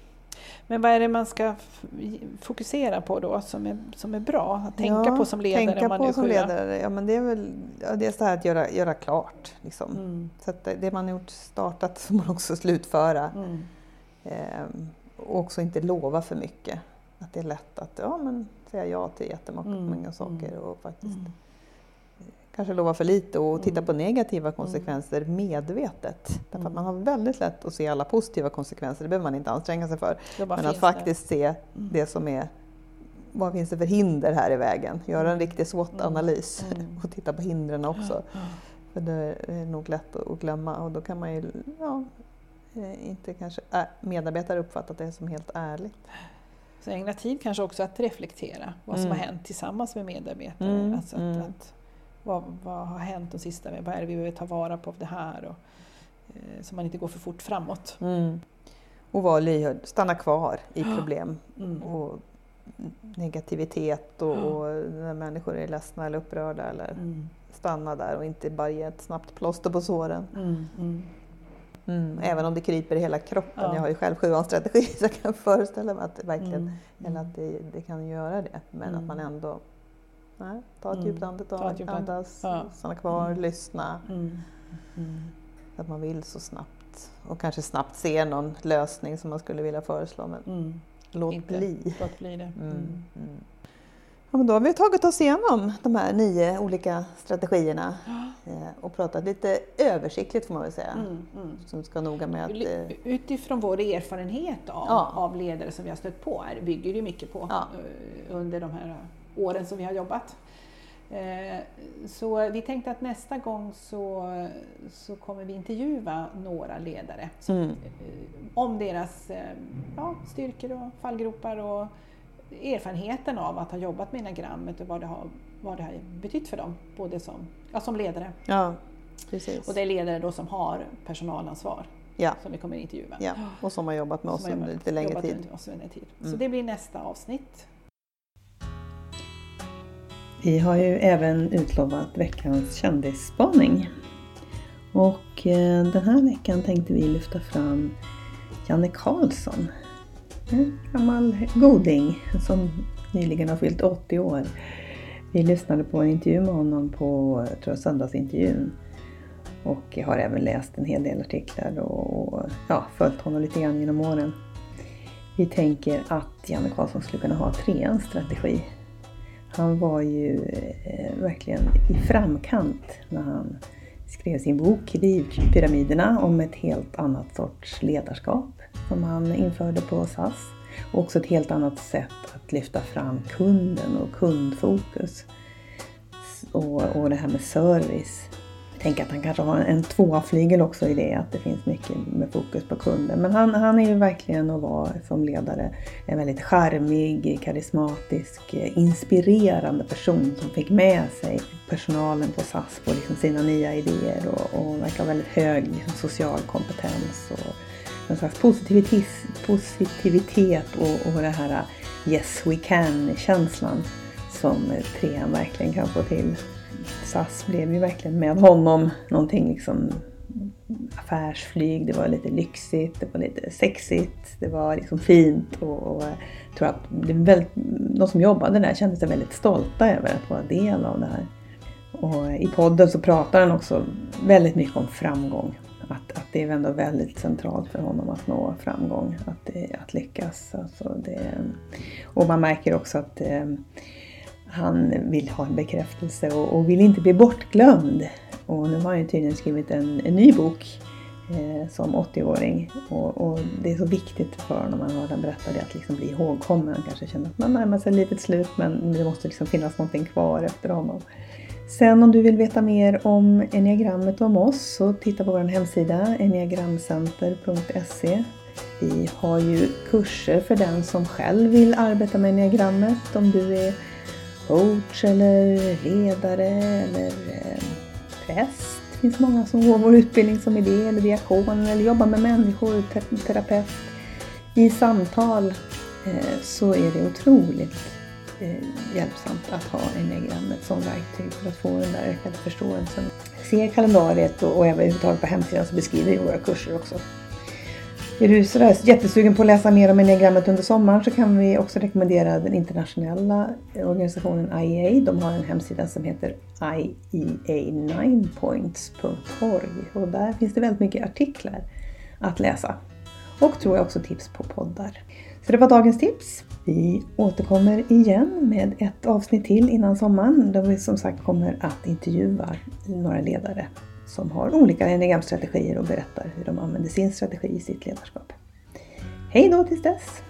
[SPEAKER 2] Men vad är det man ska fokusera på då som är, som är bra att tänka
[SPEAKER 1] Ja,
[SPEAKER 2] på som ledare?
[SPEAKER 1] Tänka
[SPEAKER 2] man
[SPEAKER 1] på som ledare, ja men det är väl ja, det här att göra, göra klart. Liksom.
[SPEAKER 2] Mm,
[SPEAKER 1] Så att det- man har gjort startat får man också slutföra.
[SPEAKER 2] mm,
[SPEAKER 1] Ehm, och också inte lova för mycket. Att det är lätt att ja, men, säga ja till jättemånga
[SPEAKER 2] Mm,
[SPEAKER 1] saker och faktiskt
[SPEAKER 2] mm.
[SPEAKER 1] Kanske lova för lite och titta
[SPEAKER 2] Mm.
[SPEAKER 1] på negativa konsekvenser medvetet. Därför
[SPEAKER 2] Mm.
[SPEAKER 1] att man har väldigt lätt att se alla positiva konsekvenser, det behöver man inte anstränga sig för.
[SPEAKER 2] Det
[SPEAKER 1] Men att faktiskt se det som är vad finns det för hinder här i vägen? Göra en riktig SWOT-analys
[SPEAKER 2] Mm.
[SPEAKER 1] och titta på hindren också. För det är nog lätt att glömma och då kan man ju ja, eh, inte kanske medarbetare uppfatta det som helt ärligt.
[SPEAKER 2] Så ägna tid kanske också att reflektera vad som
[SPEAKER 1] Mm.
[SPEAKER 2] har hänt tillsammans med medarbetare.
[SPEAKER 1] Mm,
[SPEAKER 2] Alltså att,
[SPEAKER 1] mm.
[SPEAKER 2] att, vad, vad har hänt de sista, vad är det vi behöver ta vara på av det här? Och, eh, så man inte går för fort framåt.
[SPEAKER 1] Mm. Och vara lyhörd, stanna kvar i problem
[SPEAKER 2] Mm.
[SPEAKER 1] och negativitet och, och när människor är ledsna eller upprörda eller
[SPEAKER 2] Mm.
[SPEAKER 1] stanna där och inte bara ge ett snabbt plåster på såren.
[SPEAKER 2] Mm. Mm.
[SPEAKER 1] Mm. Även om det kryper i hela kroppen.
[SPEAKER 2] Ja.
[SPEAKER 1] Jag har ju själv sjuans strategi så jag kan föreställa mig att det verkligen
[SPEAKER 2] Mm.
[SPEAKER 1] eller att det, det kan göra det. Men
[SPEAKER 2] Mm.
[SPEAKER 1] att man ändå nej, ta ett
[SPEAKER 2] Mm.
[SPEAKER 1] djupt andetag,
[SPEAKER 2] Ta ett djupt and-
[SPEAKER 1] andas,
[SPEAKER 2] Ja.
[SPEAKER 1] stanna kvar,
[SPEAKER 2] Mm.
[SPEAKER 1] lyssna.
[SPEAKER 2] Mm. Mm.
[SPEAKER 1] Att man vill så snabbt. Och kanske snabbt se någon lösning som man skulle vilja föreslå. Men
[SPEAKER 2] Mm.
[SPEAKER 1] låt
[SPEAKER 2] Inte.
[SPEAKER 1] bli.
[SPEAKER 2] Låt bli det.
[SPEAKER 1] Mm.
[SPEAKER 2] Mm.
[SPEAKER 1] Mm. Ja, men då har vi tagit oss igenom de här nio olika strategierna eh, och pratat lite översiktligt får man väl säga.
[SPEAKER 2] Mm, mm.
[SPEAKER 1] Som ska noga med att... Eh,
[SPEAKER 2] Utifrån vår erfarenhet av,
[SPEAKER 1] Ja.
[SPEAKER 2] av ledare som vi har stött på här, bygger det mycket på
[SPEAKER 1] Ja.
[SPEAKER 2] eh, under de här åren som vi har jobbat. Eh, Så vi tänkte att nästa gång så, så kommer vi intervjua några ledare
[SPEAKER 1] mm,
[SPEAKER 2] eh, om deras eh, ja, styrkor och fallgropar och erfarenheten av att ha jobbat med enagrammet och vad det har, vad det har betytt för dem, både som, ja, som ledare
[SPEAKER 1] ja, precis.
[SPEAKER 2] och det är ledare då som har personalansvar
[SPEAKER 1] Ja,
[SPEAKER 2] som vi kommer intervjua.
[SPEAKER 1] ja, och som har jobbat med oss
[SPEAKER 2] Som
[SPEAKER 1] under
[SPEAKER 2] jobbat-
[SPEAKER 1] lite längre tid.
[SPEAKER 2] under oss under tid. Så
[SPEAKER 1] Mm.
[SPEAKER 2] det blir nästa avsnitt.
[SPEAKER 1] Vi har ju även utlovat veckans kändisspaning. Och eh, den här veckan tänkte vi lyfta fram Janne Karlsson. En gammal goding som nyligen har fyllt 80 år. Vi lyssnade på en intervju med honom på jag tror jag, söndagsintervjun. Och jag har även läst en hel del artiklar och, och ja, följt honom lite grann genom åren. Vi tänker att Janne Karlsson skulle kunna ha treans strategi. Han var ju eh, verkligen i framkant när han skrev sin bok Drivpyramiderna om ett helt annat sorts ledarskap som han införde på SAS. Och också ett helt annat sätt att lyfta fram kunden och kundfokus. Och, och det här med service. Jag tänker att han kanske har en tvåflygel också i det, att det finns mycket med fokus på kunden. Men han, han är ju verkligen att vara som ledare en väldigt charmig, karismatisk, inspirerande person som fick med sig personalen på SAS på liksom sina nya idéer och, och verkar ha väldigt hög liksom, social kompetens och en slags positivitet, positivitet och, och det här uh, yes we can-känslan som trean verkligen kan få till. SAS blev ju verkligen med honom någonting liksom affärsflyg, det var lite lyxigt, det var lite sexigt, det var liksom fint och, och jag tror att det väldigt, de som jobbade där kände sig väldigt stolta över att vara del av det här. Och i podden så pratar han också väldigt mycket om framgång. Att, att det är ändå väldigt centralt för honom att nå framgång, att, att lyckas. Alltså det, och man märker också att eh, han vill ha en bekräftelse och, och vill inte bli bortglömd. Och nu har han ju tydligen skrivit en, en ny bok eh, som 80-åring. Och, och det är så viktigt för honom han har den berätta det, att liksom bli ihågkommen. Han kanske känner att man närmar sig livets slut men det måste liksom finnas någonting kvar efter honom. Sen om du vill veta mer om enneagrammet och om oss så titta på vår hemsida enneagramcenter.se. Vi har ju kurser för den som själv vill arbeta med enneagrammet. Om du är coach eller ledare eller eh, präst. Det finns många som går vår utbildning som idé eller diakon eller jobbar med människor, terapeut. I samtal eh, så är det otroligt eh, hjälpsamt att ha enneagrammet som verktyg för att få den där ökade förståelsen. Se kalendariet och, och även överhuvudtaget på hemsidan så beskriver vi våra kurser också. Är du sådär jättesugen på att läsa mer om enneagrammet under sommaren så kan vi också rekommendera den internationella organisationen IEA. De har en hemsida som heter iea9points.org och där finns det väldigt mycket artiklar att läsa. Och tror jag också tips på poddar. Så det var dagens tips. Vi återkommer igen med ett avsnitt till innan sommaren Då vi som sagt kommer att intervjua några ledare som har olika enneagramstrategier och berättar hur de använder sin strategi i sitt ledarskap. Hej då tills dess!